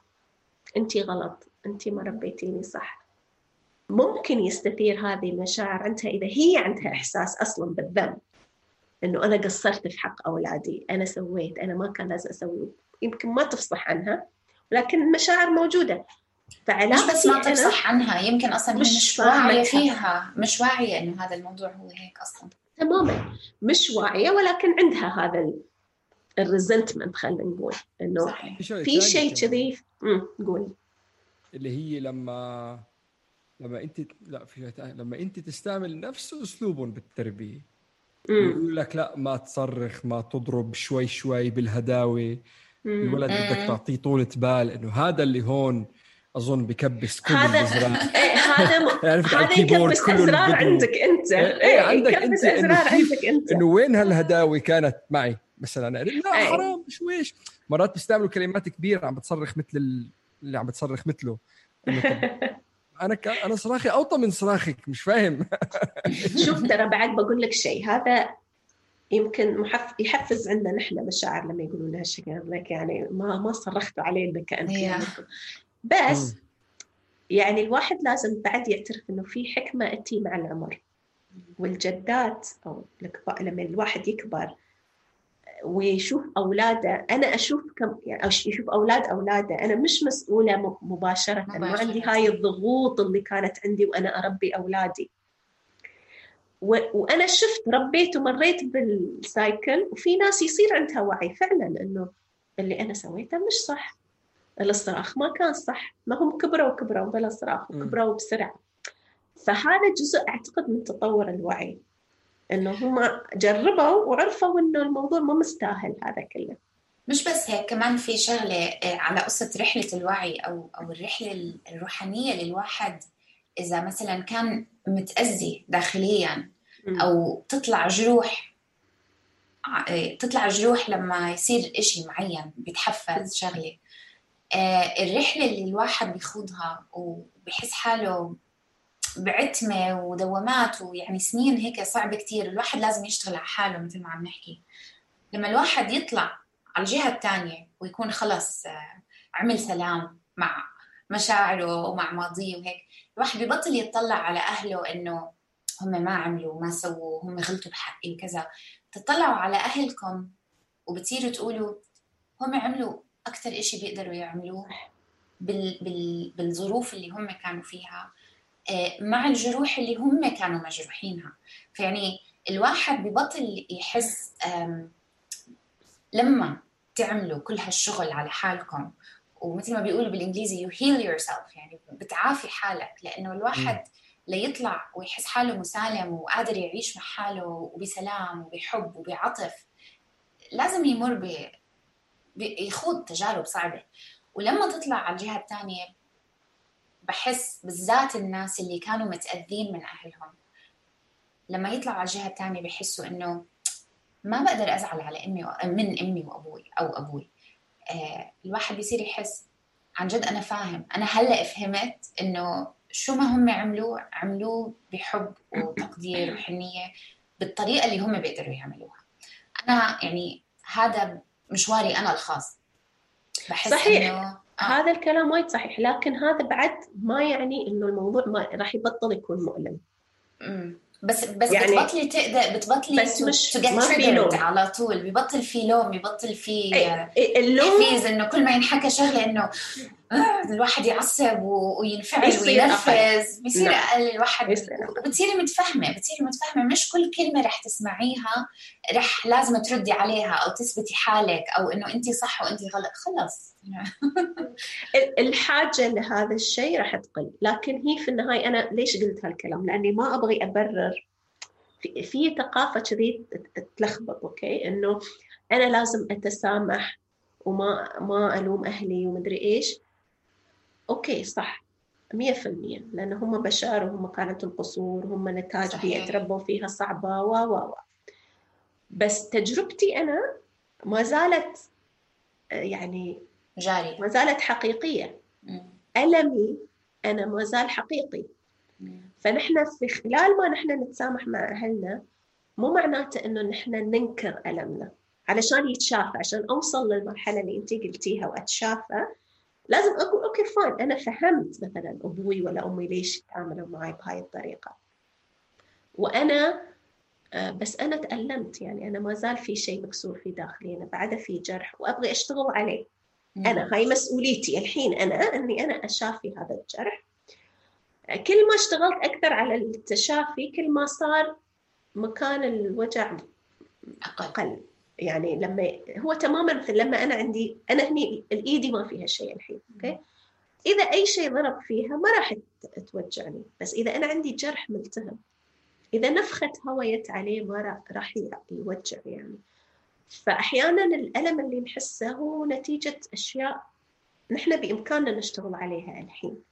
انت غلط انت ما ربيتيني صح. ممكن يستثير هذه المشاعر عندها إذا هي عندها إحساس أصلا بالذنب إنه أنا قصرت في حق أولادي أنا سويت أنا ما كان لازم أسوي يمكن ما تفصح عنها لكن المشاعر موجودة. فعلاقتي مش بس ما تفصح عنها يمكن أصلا مش, مش واعية فيها مش واعية إنه هذا الموضوع هو هيك أصلا. تماما. مش واعية ولكن عندها هذا الريزنتمنت خلينا نقول. إنه في شيء كذي قول اللي هي لما لما انت لا في لما أنت تستعمل نفس أسلوبهم بالتربية. يقول لك لا ما تصرخ ما تضرب شوي شوي بالهداوة. الولد بدك تعطيه طولة بال. إنه هذا اللي هون أظن بكبس كل هذا [LAUGHS] إيه هذا. [LAUGHS] هذا يكبس اسرار عندك أنت. إيه, إيه عندك أنت اسرار عندك أنت. إنه وين هالهداوي كانت معي؟ مثلا. لا أيه. حرام شويش مرات بيستعملوا كلمات كبيرة عم بتصرخ مثل اللي عم بتصرخ مثله. [LAUGHS] أنا ك... أنا صراخي أوطى من صراخك مش فاهم. [LAUGHS] شوف ترى بعد بقول لك شيء هذا يمكن محف... يحفز عندنا نحن مشاعر لما يقولوا لنا هالشيء لك يعني ما ما صرختوا علينا كأن بس يعني الواحد لازم بعد يعترف إنه في حكمة اتي مع العمر. والجدات أو لما الواحد يكبر ويشوف أولاده. أنا أشوف كم يعني يشوف أولاد أولاده. أنا مش مسؤولة مباشرة, مباشرة. ما عندي هاي الضغوط اللي كانت عندي وأنا أربي أولادي. و... وأنا شفت ربيت ومريت بالسايكل وفي ناس يصير عندها وعي فعلا إنه اللي أنا سويته مش صح. الصراخ ما كان صح. ما هم كبروا وكبروا بلا صراخ وكبروا بسرعة. فهذا جزء أعتقد من تطور الوعي. إنه هم جربوا وعرفوا إنه الموضوع مو مستاهل هذا كله. مش بس هيك كمان في شغلة آه، على قصة رحلة الوعي أو أو الرحلة الروحانية للواحد. إذا مثلا كان متأذي داخليا أو تطلع جروح آه، تطلع جروح لما يصير إشي معين بيتحفز شغلة. آه، الرحلة اللي الواحد بيخوضها وبحس حاله بعتمة ودوامات ويعني سنين هيك صعبه كثير الواحد لازم يشتغل على حاله مثل ما عم نحكي. لما الواحد يطلع على الجهة الثانية ويكون خلص آه، عمل سلام مع مشاعره ومع ماضيه وهيك الواحد ببطل يطلع على أهله إنه هم ما عملوا ما سووا هم غلطوا بحقي وكذا. تطلعوا على أهلكم وبتصيروا تقولوا هم عملوا أكثر شيء بيقدروا يعملوه بال بال بالظروف اللي هم كانوا فيها. مع الجروح اللي هم كانوا مجروحينها. فيعني الواحد ببطل يحس لما تعملوا كل هالشغل على حالكم ومثل ما بيقولوا بالإنجليزي you heal yourself يعني بتعافي حالك لأنه الواحد ليطلع ويحس حاله مسالم وقادر يعيش مع حاله وبسلام وبحب وبعطف. لازم يمر ب... يخوض تجارب صعبة. ولما تطلع على الجهة الثانية بحس بالذات الناس اللي كانوا متأذين من أهلهم. لما يطلعوا على الجهة الثانية بحسوا إنه ما بقدر أزعل على أمي من أمي وأبوي أو أبوي. آه الواحد بيصير يحس عن جد أنا فاهم. أنا هلأ فهمت إنه شو ما هم عملوه عملوه بحب وتقدير وحنية بالطريقة اللي هم بيقدروا يعملوها. أنا يعني هذا مشواري أنا الخاص. بحس صحيح. إنه. هذا الكلام وايد صحيح لكن هذا بعد ما يعني إنه الموضوع ما راح يبطل يكون مؤلم. بس بس يعني بتبطلي تقدر بتبطلي بس مش ما في لوم. على طول. ببطل في لوم ببطل في اللوم تحفيز إنه كل ما ينحكى شغلة إنه آه، الواحد يعصب وينفعل وينرفز. بيصير نعم. أقل الواحد. وبتصيري متفهمة بتصيري متفهمة. مش كل كلمة رح تسمعيها رح لازم تردي عليها أو تثبتي حالك أو إنه انت صح وانت غلط. خلص. الحاجة لهذا الشيء راح تقل. لكن هي في النهاية أنا ليش قلت هالكلام؟ لأني ما أبغي أبرر. في, في ثقافة كذي تلخبط okay؟ إنه أنا لازم أتسامح وما ما ألوم أهلي ومدري إيش. okay صح. مية في المية. لأن هم بشر وهم كانت القصور هم نتاج بيئة تربوا فيها صعبة و و و. بس تجربتي أنا ما زالت يعني جارية. ما زالت حقيقية ألمي أنا ما زال حقيقي فنحن في خلال ما نحن نتسامح مع أهلنا مو معناته إنه نحن ننكر ألمنا. علشان يتشافى عشان أوصل للمرحلة اللي أنت قلتيها وأتشافى لازم أقول okay fine. أنا فهمت مثلا أبوي ولا أمي ليش تعاملوا معي بهاي الطريقة. وأنا آه، بس أنا تألمت. يعني أنا ما زال في شيء مكسور في داخلي. أنا بعده في جرح وأبغي أشتغل عليه. أنا هاي مسؤوليتي الحين أنا إني أنا أشافي هذا الجرح. كل ما اشتغلت أكثر على التشافي كل ما صار مكان الوجع أقل. يعني لما هو تماما مثل لما أنا عندي أنا هني الإيدي ما فيها شيء الحين أوكي؟ إذا أي شيء ضرب فيها ما راح توجعني. بس إذا أنا عندي جرح ملتهب إذا نفخة هواء جت عليه ما راح يوجع يعني. فأحيانا الألم اللي نحسه هو نتيجة أشياء نحن بإمكاننا نشتغل عليها الحين.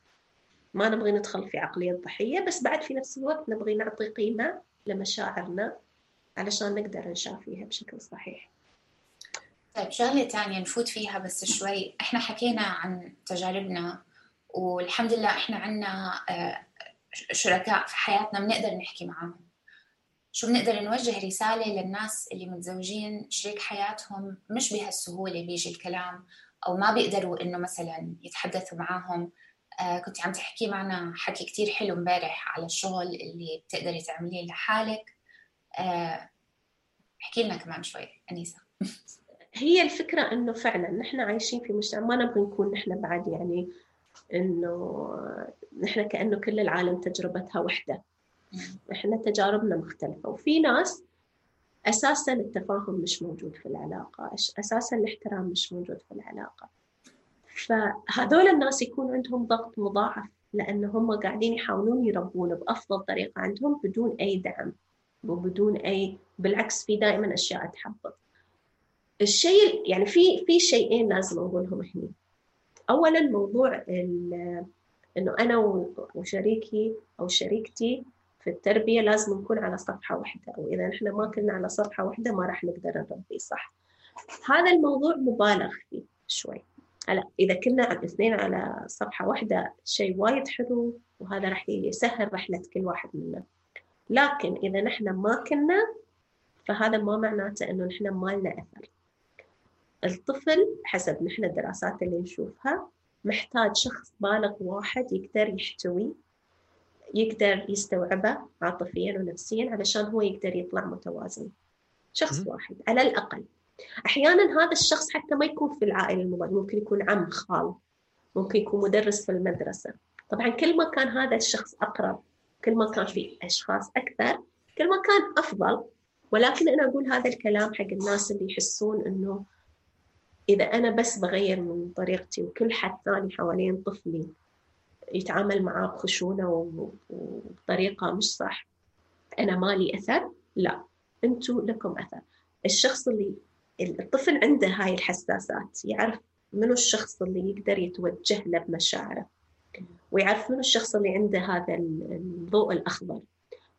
ما نبغي ندخل في عقلية الضحيه بس بعد في نفس الوقت نبغي نعطي قيمة لمشاعرنا علشان نقدر نشافيها بشكل صحيح. طيب شغلة تانية نفوت فيها بس شوي. إحنا حكينا عن تجاربنا والحمد لله إحنا عنا آه، شركاء في حياتنا بنقدر نحكي معاهم. شو بنقدر نوجه رسالة للناس اللي متزوجين شريك حياتهم مش بهالسهولة بيجي الكلام أو ما بيقدروا إنه مثلا يتحدثوا معاهم. آه كنت عم تحكي معنا حكي كتير حلو امبارح على الشغل اللي بتقدري تعمليه لحالك. آه، احكي لنا كمان شوي أنيسة. [LAUGHS] هي الفكرة إنه فعلا نحن عايشين في مجتمع ما نبغى نكون نحن بعد يعني إنه نحن كأنه كل العالم تجربتها وحدة. إحنا تجاربنا مختلفة. وفي ناس أساسا التفاهم مش موجود في العلاقة أساسا الاحترام مش موجود في العلاقة. فهذول الناس يكون عندهم ضغط مضاعف لأن هم قاعدين يحاولون يربون بأفضل طريقة عندهم بدون أي دعم وبدون أي بالعكس في دائما أشياء تحبط. الشيء يعني في في شيئين لازم أقولهم هنا اولا موضوع إنه أنا وشريكي أو شريكتي في التربية لازم نكون على صفحة واحدة وإذا إحنا ما كنا على صفحة واحدة ما راح نقدر نربي صح؟ هذا الموضوع مبالغ فيه شوي. هلا إذا كنا الاثنين على صفحة واحدة شيء وايد حلو وهذا راح يسهل رحلة كل واحد منا. لكن إذا نحن ما كنا فهذا ما معناته إنه نحن ما لنا أثر. الطفل حسب نحن الدراسات اللي نشوفها محتاج شخص بالغ واحد يقدر يحتوي يقدر يستوعبه عاطفيا ونفسيا علشان هو يقدر يطلع متوازن. شخص واحد على الأقل. أحيانا هذا الشخص حتى ما يكون في العائلة المباشرة ممكن يكون عم خال ممكن يكون مدرس في المدرسة. طبعا كل ما كان هذا الشخص أقرب كل ما كان في أشخاص أكثر كل ما كان أفضل. ولكن أنا أقول هذا الكلام حق الناس اللي يحسون إنه إذا أنا بس بغير من طريقتي وكل حد ثاني حوالين طفلي يتعامل معاه بخشونة وبطريقة مش صح. أنا مالي أثر؟ لا. أنتوا لكم أثر. الشخص اللي الطفل عنده هاي الحساسات. يعرف منو الشخص اللي يقدر يتوجه له بمشاعره. ويعرف منو الشخص اللي عنده هذا الضوء الأخضر.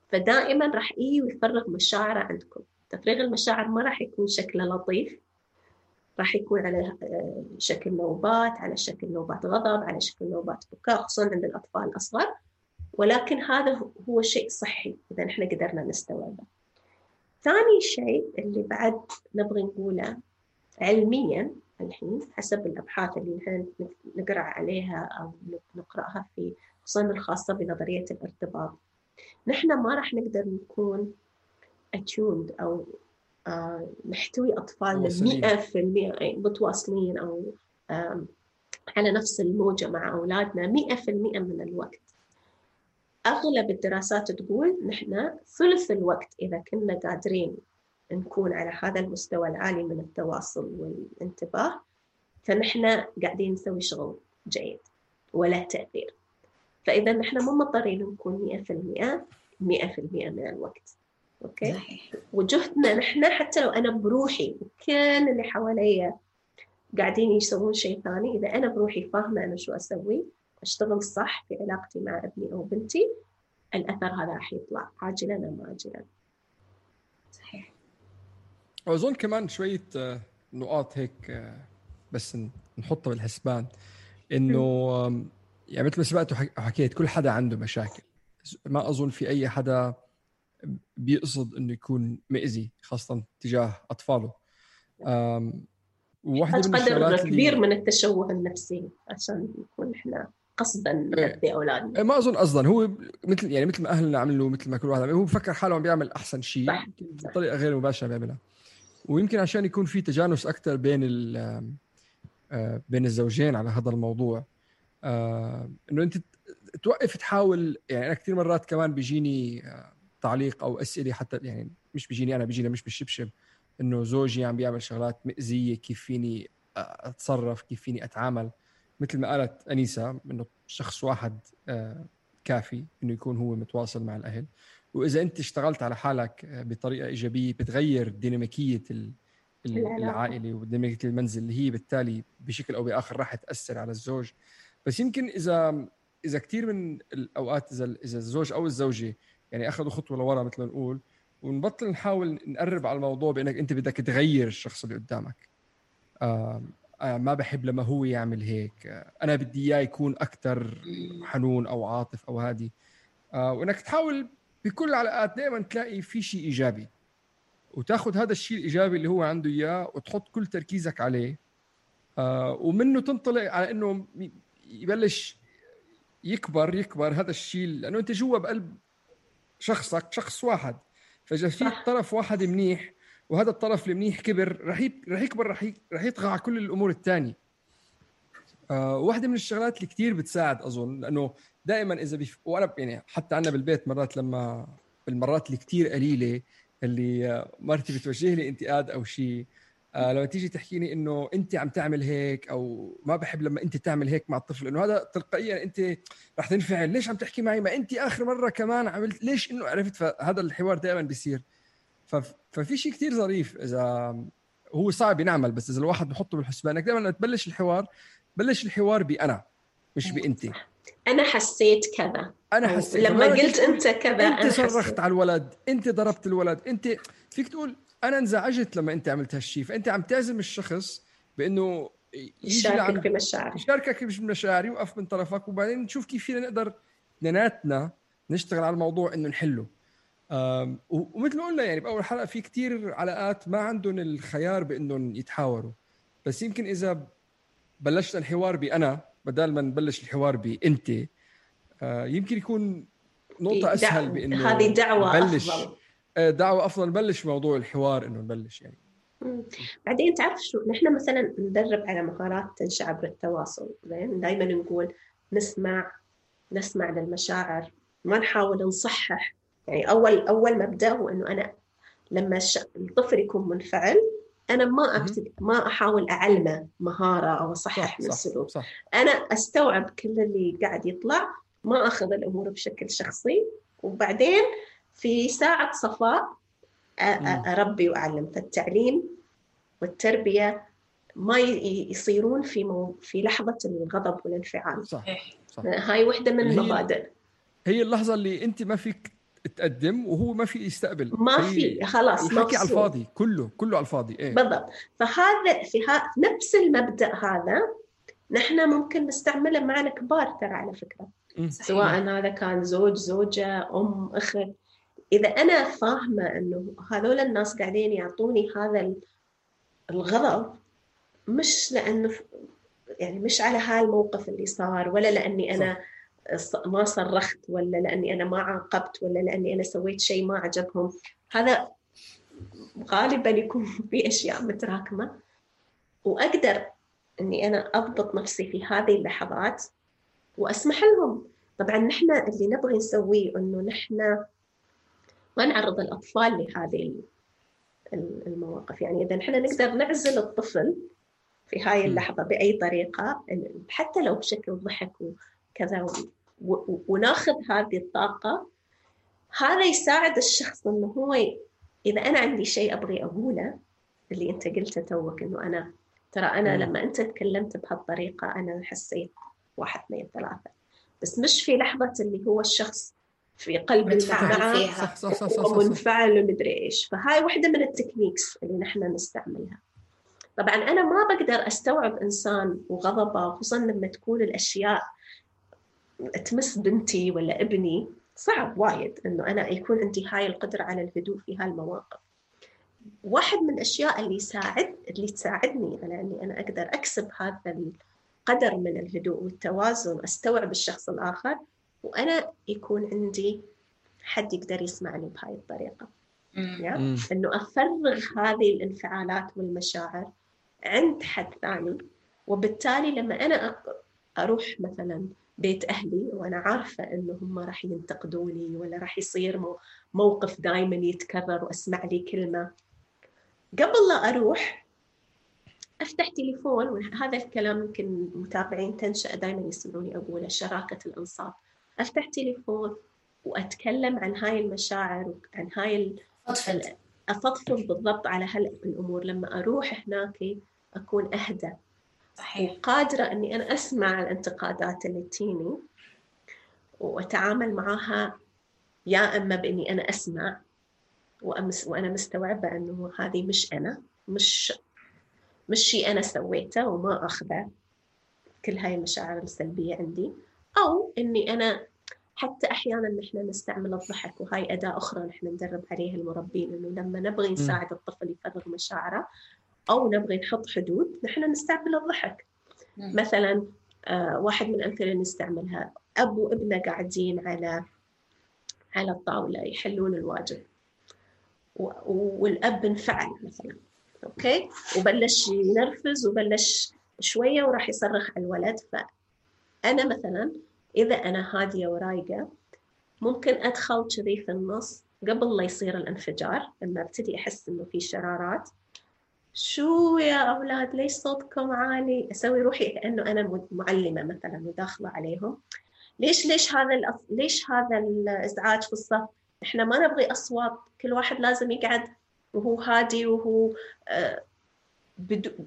فدائما راح يجي ويفرغ مشاعره عندكم. تفريغ المشاعر ما راح يكون شكله لطيف. راح يكون على آه، شكل نوبات على شكل نوبات غضب على شكل نوبات بكاء خصوصا عند الأطفال الأصغر. ولكن هذا هو شيء صحي إذا إحنا قدرنا نستوعبه. ثاني شيء اللي بعد نبغي نقوله علميا الحين حسب الأبحاث اللي نحن نقرأ عليها أو نقرأها في خصوصا الخاصة بنظرية الارتباط. نحن ما راح نقدر نكون attuned أو نحتوي أطفالنا مئة في المئة متواصلين أو على نفس الموجة مع أولادنا مئة في المئة من الوقت. أغلب الدراسات تقول نحن ثلث الوقت إذا كنا قادرين نكون على هذا المستوى العالي من التواصل والانتباه فنحن قاعدين نسوي شغل جيد وله تأثير. فإذا نحن مو مضطرين نكون مئة في المئة مئة في المئة من الوقت. أوكي؟ صحيح. وجهدنا نحن حتى لو أنا بروحي وكل اللي حواليا قاعدين يسوون شيء ثاني إذا أنا بروحي فاهمة أنا شو أسوي أشتغل صح في علاقتي مع ابني أو بنتي الأثر هذا راح يطلع عاجلا أم آجلا صحيح. وأظن كمان شوية آه، نقاط هيك آه، بس نحطها بالحسبان. إنه يعني مثل ما سبقت وحكيت كل حدا عنده مشاكل. ما أظن في أي حدا بيقصد إنه يكون مئزي خاصة تجاه أطفاله. وواحدة من قدر كبير اللي... من التشوه النفسي عشان نكون إحنا قصدا نربي إيه. اولادنا ما أظن قصدا. هو مثل يعني مثل ما أهلنا عملوا مثل ما كل واحد عمل هو بفكر حاله عم بيعمل أحسن شيء بطريقة غير مباشرة بيعملها. ويمكن عشان يكون في تجانس أكثر بين آه، بين الزوجين على هذا الموضوع. آه، إنه أنت توقف تحاول يعني أنا كثير مرات كمان بيجيني آه، تعليق أو أسئلة حتى يعني مش بيجيني أنا بيجينا مش بالشبشب. إنه زوجي عم بيعمل شغلات مأزيه كيف فيني أتصرف كيف فيني أتعامل؟ مثل ما قالت أنيسة إنه شخص واحد آه، كافي إنه يكون هو متواصل مع الأهل. وإذا أنت اشتغلت على حالك آه، بطريقة إيجابية بتغير ديناميكية العائلة وديناميكية المنزل اللي هي بالتالي بشكل أو بآخر راح تأثر على الزوج. بس يمكن إذا إذا كثير من الأوقات إذا إذا الزوج أو الزوجة يعني أخذوا خطوة لورا مثل ما نقول ونبطل نحاول نقرب على الموضوع بإنك أنت بدك تغير الشخص اللي قدامك. آه ما بحب لما هو يعمل هيك. أنا بدي إياه يكون أكثر حنون أو عاطف أو هادي. آه وإنك تحاول بكل العلاقات دائما تلاقي في شيء إيجابي. وتاخذ هذا الشيء الإيجابي اللي هو عنده إياه وتحط كل تركيزك عليه. آه ومنه تنطلق على إنه يبلش يكبر يكبر هذا الشيء لأنه أنت جوا بقلب شخصك شخص واحد. فإذا في طرف واحد منيح وهذا الطرف المنيح كبر رح رح يكبر رح رح يطغى على كل الأمور الثانية آه واحدة من الشغلات اللي كثير بتساعد أظن لأنه دائما إذا بيف... وأنا يعني حتى عندنا بالبيت مرات لما بالمرات اللي كثير قليلة اللي مرتي بتوجه لي انتقاد أو شيء آه لما تيجي تحكيني إنه انت عم تعمل هيك أو ما بحب لما انت تعمل هيك مع الطفل إنه هذا تلقائيا انت رح تنفعل ليش عم تحكي معي؟ ما انت آخر مرة كمان عملت ليش إنه عرفت؟ فهذا الحوار دائما بيصير. ففي شيء كثير ظريف إذا هو صعب ينعمل بس إذا الواحد بحطه بالحسبان انك دائما تبلش الحوار بلش الحوار بانا مش بانت أنا حسيت كذا. أنا حسيت. لما قلت أنت كذا أنت صرخت على الولد أنت ضربت الولد أنت فيك تقول أنا انزعجت لما أنت عملت هالشيء فأنت عم تعزم الشخص بأنه يشاركك بمشاعري. يشاركك بمشاعري وقف من طرفك وبعدين نشوف كيف فينا نقدر اثنيناتنا نشتغل على الموضوع إنه نحله. ومثل ما قلنا يعني بأول حلقة في كتير علاقات ما عندهم الخيار بإنهم يتحاوروا. بس يمكن إذا بلشت الحوار بانا بدل ما نبلش الحوار بانت آه، يمكن يكون نقطة أسهل بإنه هذه بلش أفضل. آه، دعوة أفضل نبلش موضوع الحوار إنه نبلش يعني. بعدين تعرف شو نحن مثلا ندرب على مهارات تنشا عبر التواصل زين؟ دائما نقول نسمع نسمع للمشاعر ما نحاول نصحح. يعني أول أول مبدأ هو إنه أنا لما الطفل يكون منفعل أنا ما أبتدي ما أحاول أعلمه مهارة أو أصحح من صح السلوك. صح. أنا أستوعب كل اللي قاعد يطلع ما أخذ الأمور بشكل شخصي. وبعدين في ساعة صفاء أ- أ- مم. أربي واعلم فالتعليم والتربية ما يصيرون في مو في لحظة الغضب والانفعال. صح صح. هاي وحدة من المبادئ. هي اللحظة اللي أنت ما فيك تقدم وهو ما في يستقبل. ما في خلاص الحكي على. الفاضي كله كله على الفاضي إيه. بالضبط. فهذا في ها نفس المبدأ هذا نحن ممكن نستعمله مع الكبار ترى على فكرة. مم. سواء هذا كان زوج زوجة أم أخت. إذا أنا فاهمة أنه هذول الناس قاعدين يعطوني هذا ال- الغضب مش لأنه ف- يعني مش على هالموقف اللي صار ولا لأني أنا ص- ما صرخت ولا لأني أنا ما عاقبت ولا لأني أنا سويت شيء ما عجبهم. هذا غالبا يكون [LAUGHS] في أشياء متراكمة. وأقدر أني أنا أضبط نفسي في هذه اللحظات وأسمح لهم. طبعا نحن اللي نبغي نسويه إنه نحن ما نعرض الأطفال لهذه ال- ال- المواقف يعني إذا نحن نقدر نعزل الطفل في هاي م. اللحظة بأي طريقة حتى لو بشكل ضحك وكذا وناخذ هذه الطاقة هذا يساعد الشخص إنه هو إذا أنا عندي شيء أبغي أقوله اللي أنت قلته توك إنه أنا ترى أنا م. لما أنت تكلمت بهالطريقة أنا حسيت واحد اثنين ثلاثة بس مش في لحظة اللي هو الشخص في قلب المعمعة فيها. صح صح صح. ومنفعل ومدري إيش. فهاي واحدة من التكنيكس اللي نحن نستعملها. طبعا أنا ما بقدر أستوعب إنسان وغضبة خصوصا لما تكون الأشياء تمس بنتي ولا ابني. صعب وايد إنه أنا يكون عندي هاي القدرة على الهدوء في هالمواقف واحد من الأشياء اللي يساعد اللي تساعدني على إني أنا أقدر أكسب هذا القدر من الهدوء والتوازن أستوعب الشخص الآخر. وأنا يكون عندي حد يقدر يسمعني بهاي الطريقة؟ مم. إنه أفرغ هذه الانفعالات والمشاعر عند حد ثاني وبالتالي لما أنا أروح مثلا بيت أهلي وأنا عارفة إنه هم راح ينتقدوني ولا راح يصير مو- موقف دائما يتكرر وأسمع لي كلمة قبل لا أروح أفتح تليفون وهذا الكلام يمكن متابعين تنشأ دائما يسمعوني أقوله شراكة الانصاف أفتح تليفون وأتكلم عن هاي المشاعر وعن هاي أفضفض بالضبط على هالامور لما أروح هناك أكون أهدى. صحيح. وقادرة إني أنا أسمع الانتقادات اللي تجيني وأتعامل معها يا إما بإني أنا أسمع وأمس وأنا مستوعبة إنه هذه مش أنا مش مش شيء أنا سويته وما أخذه. كل هاي المشاعر السلبية عندي. أو إني أنا حتى أحيانا نحن نستعمل الضحك وهاي أداة أخرى نحن ندرب عليها المربين إنه لما نبغي نساعد الطفل يفرغ مشاعره أو نبغي نحط حدود نحن نستعمل الضحك. مثلا آه، واحد من الامثله اللي نستعملها اب وابنه قاعدين على على الطاولة يحلون الواجب. و- والأب انفعل مثلا. أوكي؟ وبلش ينرفز وبلش شوية وراح يصرخ على الولد فانا مثلا إذا أنا هادية ورايقة ممكن أدخل كذي في النص قبل لا يصير الانفجار لما أبتدي أحس إنه في شرارات شو يا أولاد ليش صوتكم عالي أسوي روحي كانه أنا معلمة مثلا وداخلة عليهم ليش ليش هذا. ليش هذا الإزعاج في الصف إحنا ما نبغي أصوات كل واحد لازم يقعد وهو هادي وهو آه.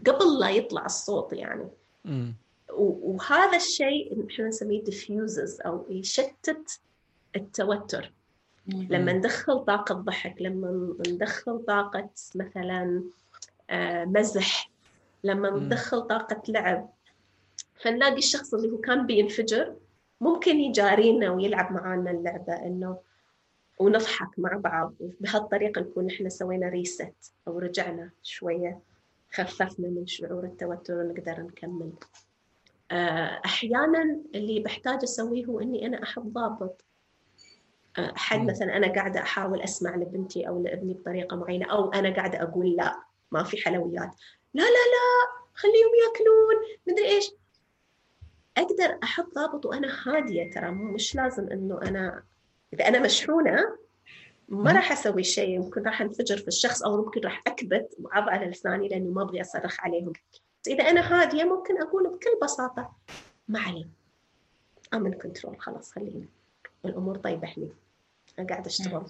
قبل لا يطلع الصوت يعني وهذا الشيء إحنا نسميه diffuses أو يشتت التوتر. لما ندخل طاقة ضحك لما ندخل طاقة مثلا آه، مزح لما. ندخل طاقة لعب فنلاقي الشخص اللي هو كان بينفجر ممكن يجارينا ويلعب معانا اللعبة إنه ونضحك مع بعض بهالطريقة نكون إحنا سوينا ريست أو رجعنا شوية خففنا من شعور التوتر ونقدر نكمل أحيانا اللي بحتاج أسويه هو إني أنا أحط ضابط. آه، حد. مثلا أنا قاعدة أحاول أسمع لبنتي أو لأبني بطريقة معينة أو أنا قاعدة أقول لا ما في حلويات. لا لا لا خليهم يأكلون مدري إيش. أقدر أحط ضابط وأنا هادية ترى مش لازم إنه أنا إذا أنا مشحونة ما راح أسوي شيء يمكن راح أنفجر في الشخص أو ممكن راح أكبت وعض على لساني لأنه ما أبغي أصرخ عليهم. بس إذا أنا هادية ممكن أقول بكل بساطة ما علي امن كنترول خلاص خلينا. الأمور طيبة هني. أنا قاعدة أشتغل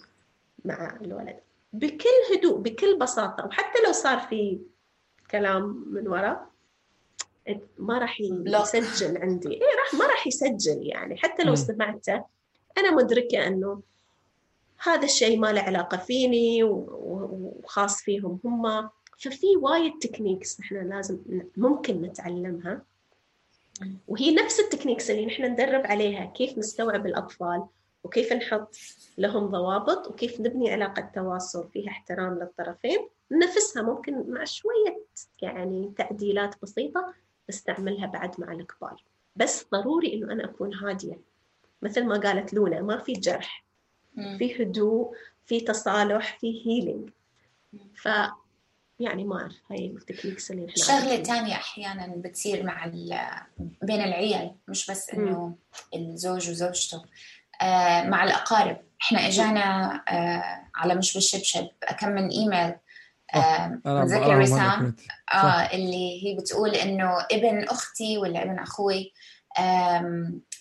مع الولد. بكل هدوء بكل بساطة. وحتى لو صار في كلام من وراء ما راح يسجل عندي. إيه راح ما راح يسجل يعني. حتى لو سمعته أنا مدركة إنه هذا الشيء ما له علاقة فيني وخاص فيهم هم. ففي وايد techniques إحنا لازم ممكن نتعلمها؟ وهي نفس ال techniques اللي نحن ندرب عليها كيف نستوعب الأطفال وكيف نحط لهم ضوابط وكيف نبني علاقة تواصل فيها احترام للطرفين. نفسها ممكن مع شوية يعني تعديلات بسيطة نستعملها بعد مع الكبار. بس ضروري إنه أنا أكون هادية. مثل ما قالت لونا ما في جرح في هدوء في تصالح في healing ف يعني ما أعرف هاي ال techniques اللي إحنا شغله ثانية أحيانا بتصير مع بين العيال مش بس إنه الزوج وزوجته. آه مع الأقارب. إحنا إجانا آه على مش بالشبشب كم من إيميل. آه متذكر وسام آه اللي هي بتقول إنه ابن أختي ولا ابن أخوي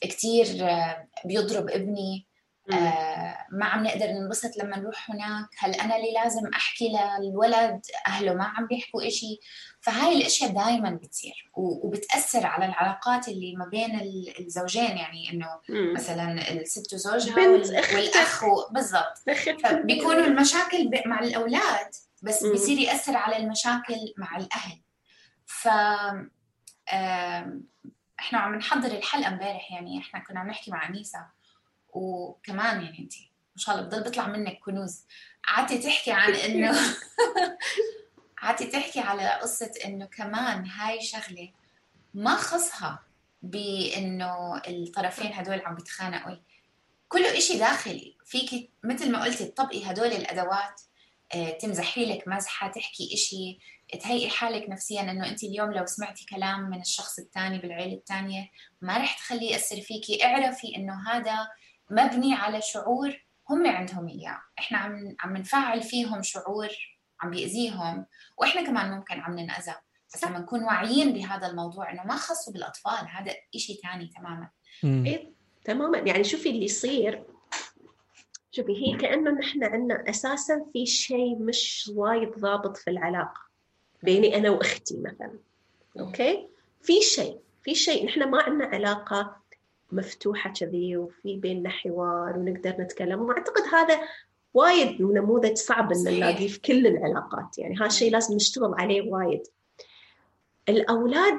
كثير آه، بيضرب ابني. آه ما عم نقدر ننبسط لما نروح هناك. هل أنا اللي لازم أحكي للولد؟ أهله ما عم بيحكوا إشي. فهاي الأشياء دائما بتصير وبتأثر على العلاقات اللي ما بين الزوجين. يعني إنه مثلا الست وزوجها والأخ بالضبط. فبيكونوا المشاكل مع الأولاد بس بيصير يأثر على المشاكل مع الأهل. ف إحنا عم نحضر الحلقة امبارح. يعني إحنا كنا عم نحكي مع أنيسة. وكمان يعني انت ما شاء الله بضل بيطلع منك كنوز. قعدتي تحكي عن إنه [LAUGHS] قعدتي تحكي على قصة إنه كمان هاي شغلة ما خصها بإنه الطرفين هدول عم بيتخانقوا. كله إشي داخلي. فيك مثل ما قلتي تطبقي هدول الأدوات آه، تمزحي لك مزحة تحكي إشي تهيئي حالك نفسيا إنه انت اليوم لو سمعتي كلام من الشخص الثاني بالعيلة الثانية ما رح تخليه يأثر فيكي. اعرفي إنه هذا مبني على شعور هم عندهم إياه. إحنا عم عم نفعل فيهم شعور عم بيأذيهم وإحنا كمان ممكن عم ننأذى. بس لما نكون واعيين بهذا الموضوع إنه ما خصه بالأطفال هذا شيء ثاني تماما. إيه تماما. يعني شوفي اللي يصير. شوفي هي كأنه نحن عندنا أساسا في شيء مش وايد ضابط في العلاقة. بيني أنا وأختي مثلا. أوكي؟ في شيء في شيء. نحن ما عندنا علاقة مفتوحة كذي وفي بيننا حوار ونقدر نتكلم. وأعتقد هذا وايد نموذج صعب إن نلاقيه في كل العلاقات. يعني هذا الشيء لازم نشتغل عليه وايد. الأولاد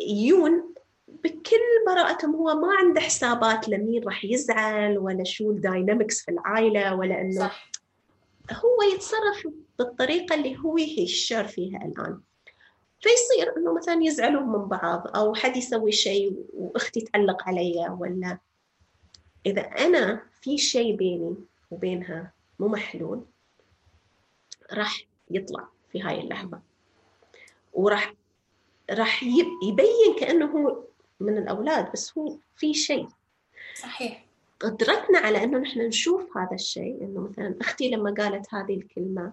يجون بكل براءتهم هو ما عنده حسابات لمين راح يزعل ولا شو الداينامكس في العائلة ولا إنه صح. هو يتصرف بالطريقة اللي هو يشعر فيها الآن. فيصير إنه مثلا يزعلوا من بعض أو حد يسوي شيء وأختي تعلق علي ولا. إذا أنا في شيء بيني وبينها مو محلول راح يطلع في هاي اللحظة. وراح راح يبين كأنه هو من الأولاد بس هو في شيء. صحيح. قدرتنا على إنه نحن نشوف هذا الشيء إنه مثلا أختي لما قالت هذه الكلمة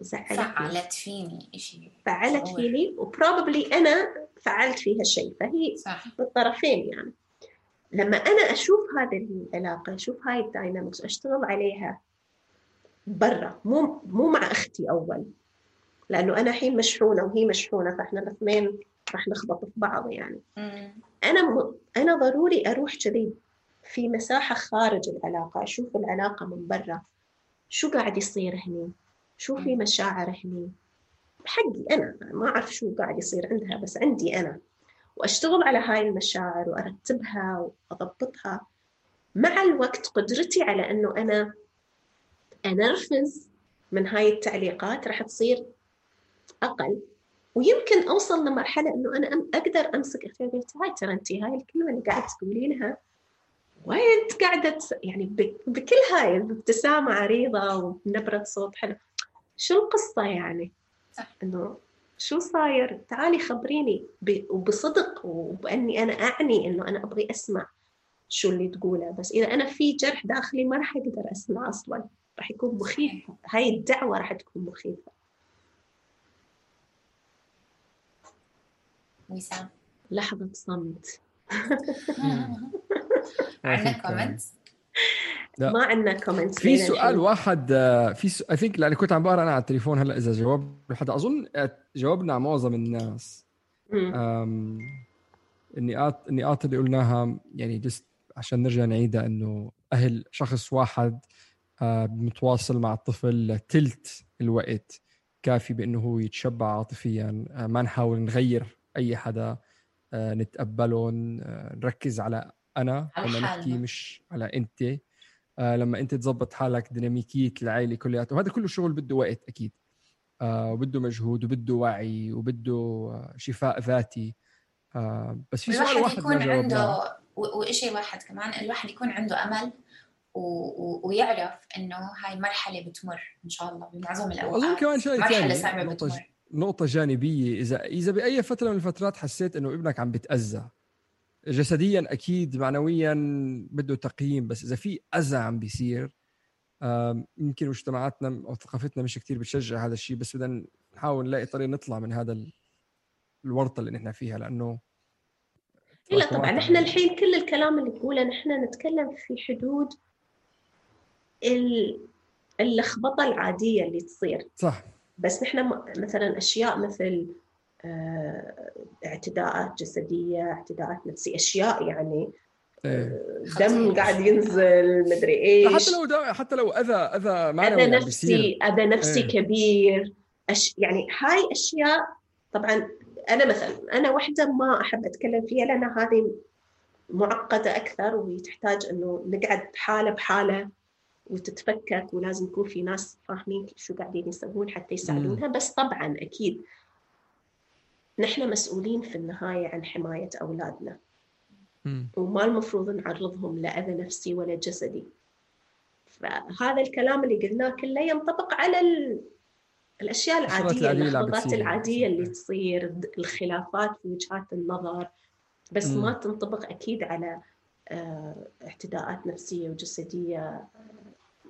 زعلت فعلت فيني شيء فعلت فيني وبروبلي أنا فعلت فيها شيء فهي صح. بالطرفين يعني. لما أنا أشوف هذه العلاقة أشوف هاي الداينامكس أشتغل عليها برا مو مو مع أختي أول. لأنه أنا الحين مشحونة وهي مشحونة فإحنا الاثنين راح نخبط في بعض يعني. مم. أنا م... أنا ضروري أروح كذي في مساحة خارج العلاقة أشوف العلاقة من برا. شو قاعد يصير هني؟ شو في مشاعر هني حقي أنا ما أعرف شو قاعد يصير عندها بس عندي أنا. وأشتغل على هاي المشاعر وأرتبها وأضبطها. مع الوقت قدرتي على أنه أنا أنرفز من هاي التعليقات راح تصير أقل. ويمكن أوصل لمرحلة أنه أنا أقدر أمسك أختي قلت هاي ترى أنت هاي الكلمة اللي قاعدة تقولينها وايد قاعدة يعني بكل هاي بابتسامه عريضة وبنبرة صوت حلو. شو القصة يعني؟ صح. إنه شو صاير؟ تعالي خبريني وبصدق وبأني أنا أعني إنه أنا أبغي أسمع شو اللي تقوله. بس إذا أنا في جرح داخلي ما راح أقدر أسمع أصلا. راح يكون مخيف هاي الدعوة راح تكون مخيفة. وسام لحظة صمت. [LAUGHS] عندنا comment لا. ما عندنا comment في سؤال واحد آه، في اي ثينك لأني كنت عم بقرأ أنا على التليفون هلأ إذا جواب حدا أظن آه، جاوبنا على معظم الناس. أم، النقاط النقاط اللي قلناها يعني جست عشان نرجع نعيدها إنه أهل شخص واحد آه، متواصل مع الطفل تلت الوقت كافي بإنه هو يتشبع عاطفيا. ما نحاول نغير أي حدا نتقبلهم نركز على أنا على لما. نحكي مش على أنت. آه، لما انت تظبط حالك ديناميكية العائلة كلياتها وهذا كله شغل بده وقت أكيد. آه، وبده مجهود وبده وعي وبده شفاء ذاتي. آه، بس في سؤال الواحد واحد يكون عنده وشيء واحد كمان الواحد يكون عنده أمل و... و... ويعرف إنه هاي مرحله بتمر إن شاء الله بمعظم الأوقات. واظن كمان شيء مرحلة صعبه نقطة بتمر. نقطة جانبية. إذا إذا بأي فترة من الفترات حسيت إنه ابنك عم بتأذى جسديا أكيد معنويا بده تقييم بس إذا في أذى عم بيصير يمكن مجتمعاتنا أو ثقافتنا مش كتير بتشجع هذا الشيء بس بدنا نحاول نلاقي طريقة نطلع من هذا ال- الورطة اللي نحن فيها إيه لا طبعا. إحنا الحين كل الكلام اللي تقوله نحن نتكلم في حدود ال- اللخبطة العادية اللي تصير. صح. بس نحن مثلا أشياء مثل اعتداءات جسدية اعتداءات نفسية أشياء يعني إيه. دم قاعد ينزل مدري إيش. حتى لو دا حتى لو أذى أذى معنوي أذى بيصير نفسي أذى نفسي إيه. كبير. أش... يعني هاي أشياء طبعا أنا مثلا أنا واحدة ما أحب أتكلم فيها لأن هذه معقدة أكثر وتحتاج إنه نقعد حاله بحالة وتتفكك ولازم يكون في ناس فاهمين شو قاعدين يسوون حتى يساعدونها. بس طبعا أكيد نحن مسؤولين في النهاية عن حماية أولادنا مم. وما المفروض نعرضهم لأذى نفسي ولا جسدي فهذا الكلام اللي قلناه كله ينطبق على ال... الأشياء العادية اللحظات. العادية اللي تصير الخلافات في وجهات النظر بس مم. ما تنطبق أكيد على آه، اعتداءات نفسية وجسدية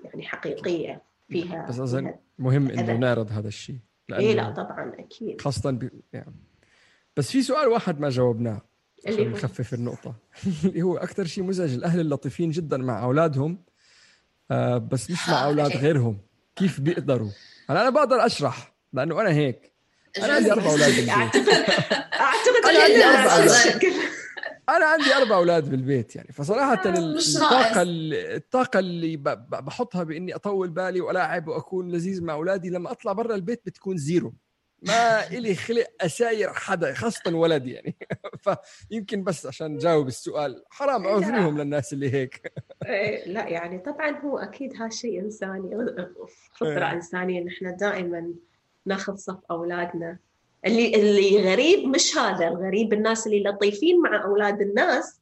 يعني حقيقية فيها بس أظن مهم إنه. نعرض هذا الشيء إيه لا طبعا أكيد خاصة ب... يعني. بس في سؤال واحد ما جاوبناه اللي هو؟ نخفف النقطة. [LAUGHS] اللي هو أكثر شيء مزعج الأهل اللطيفين جدا مع أولادهم آه بس مش مع آه، أولاد. غيرهم. كيف بيقدروا؟ هلا أنا بقدر أشرح لأنه أنا هيك. أنا عندي أربع أولاد بالبيت. أعتقد أعتقد أنا عندي أربع أولاد. أنا عندي أربع أولاد بالبيت يعني. فصراحة مش الطاقة الطاقة اللي بحطها بإني أطول بالي وألاعب وأكون لذيذ مع أولادي لما أطلع برا البيت بتكون زيرو. ما إلي خلق أساير حدا خاصة ولد يعني. [LAUGHS] فيمكن بس عشان جاوب السؤال. حرام لا. عذرهم للناس اللي هيك. إيه، لا يعني طبعا هو أكيد هذا شيء إنساني. [LAUGHS] فطره إيه. إنسانية نحن دائما ناخذ صف أولادنا. اللي اللي غريب مش هذا الغريب الناس اللي لطيفين مع أولاد الناس.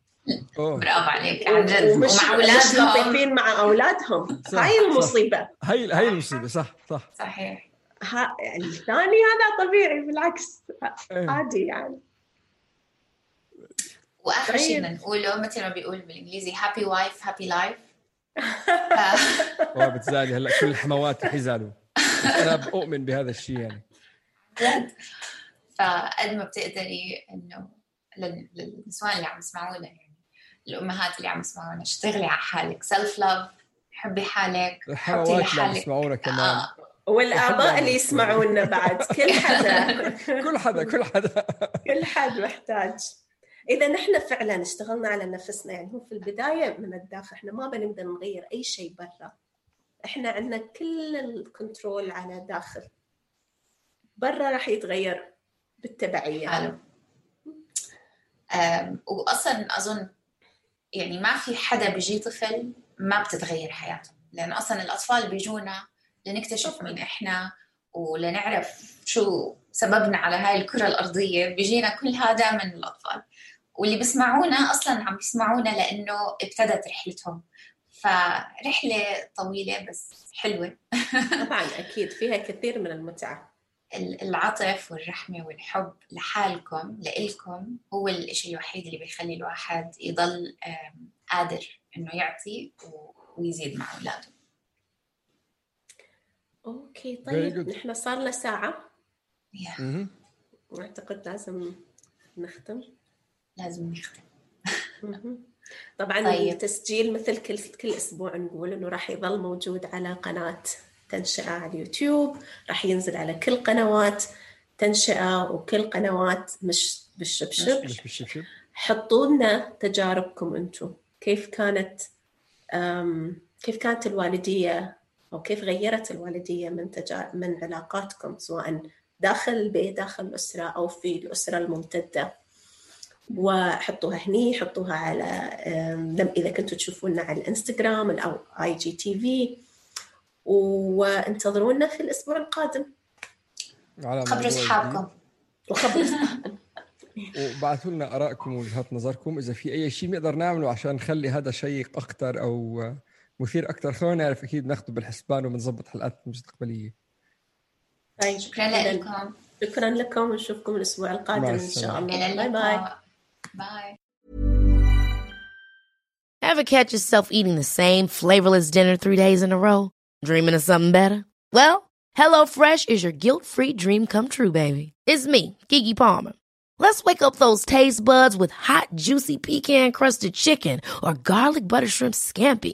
برافو عليك. عن جد ومش ومع مش أولادهم. لطيفين مع أولادهم. هاي. المصيبة. هي هي المصيبة صح صح. صحيح. ها الثاني هذا طبيعي بالعكس. إيه. عادي يعني. وآخر شيء طيب. بدنا نقوله مثل ما بيقول بالإنجليزي happy wife happy life والله بتزعلي هلا كل الحموات رح يزعلوا. أنا بؤمن بهذا الشيء يعني. جد فقد ما بتقدري إنه لل- للنسوان اللي عم يسمعونا يعني الأمهات اللي عم يسمعونا اشتغلي على حالك؟ self love حبي حالك الحموات اللي عم يسمعونا كمان. آه. والآباء اللي يسمعونا بعد. [LAUGHS] كل حدا. كل حدا كل حدا. كل حد محتاج. إذا نحن فعلا اشتغلنا على نفسنا يعني هو في البداية من الداخل إحنا ما بنقدر نغير أي شيء برا. إحنا عندنا كل ال control على داخل. برا راح يتغير بالتبعية. حلو. واصلا أظن يعني ما في حدا بيجي طفل ما بتتغير حياته. لأنه أصلا الأطفال بيجونا لنكتشف. مين إحنا ولنعرف شو سببنا على هاي الكرة الأرضية. بيجينا كل هذا من الأطفال. واللي بيسمعونا أصلا عم بيسمعونا لأنه ابتدت رحلتهم. فرحلة طويلة بس حلوة. [LAUGHS] طبعا أكيد. فيها كثير من المتعة. العطف والرحمة والحب لحالكم لإلكم هو الإشي الوحيد اللي بيخلي الواحد يضل قادر إنه يعطي ويزيد مع أولاده. أوكي طيب نحن صار لنا ساعة. Yeah. أعتقد لازم نختم. لازم نختم. طبعا طيب. التسجيل مثل كل كل أسبوع نقول إنه راح يظل موجود على قناة تنشئة على اليوتيوب راح ينزل على كل قنوات تنشئة وكل قنوات مش بالشبشب مش بالشبشب حطوا لنا تجاربكم أنتم. كيف كانت كيف كانت الوالدية أو كيف غيرت الوالدية من تجار من علاقاتكم سواء داخل البيت داخل الأسرة أو في الأسرة الممتدة؟ وحطوها هني حطوها على إذا كنتوا تشوفونا على الإنستغرام أو IGTV وانتظرونا في الأسبوع القادم. خبروا اصحابكم وخبروا وبعثوا لنا آرائكم ووجهات نظركم. إذا في أي شيء بنقدر نعمله عشان نخلي هذا شيق أكثر أو مثير اكثر خلونا نعرف اكيد بناخذه بالحسبان وبنظبط حلقات مستقبلية طيب شكرا لكم شكرا لكم ونشوفكم الاسبوع القادم ان شاء الله باي باي باي Ever catch yourself eating the same flavorless dinner three days in a row? Dreaming of something better? Well, HelloFresh is your guilt-free dream come true, baby. It's me, Kiki Palmer. Let's wake up those taste buds with hot, juicy pecan-crusted chicken or garlic butter shrimp scampi.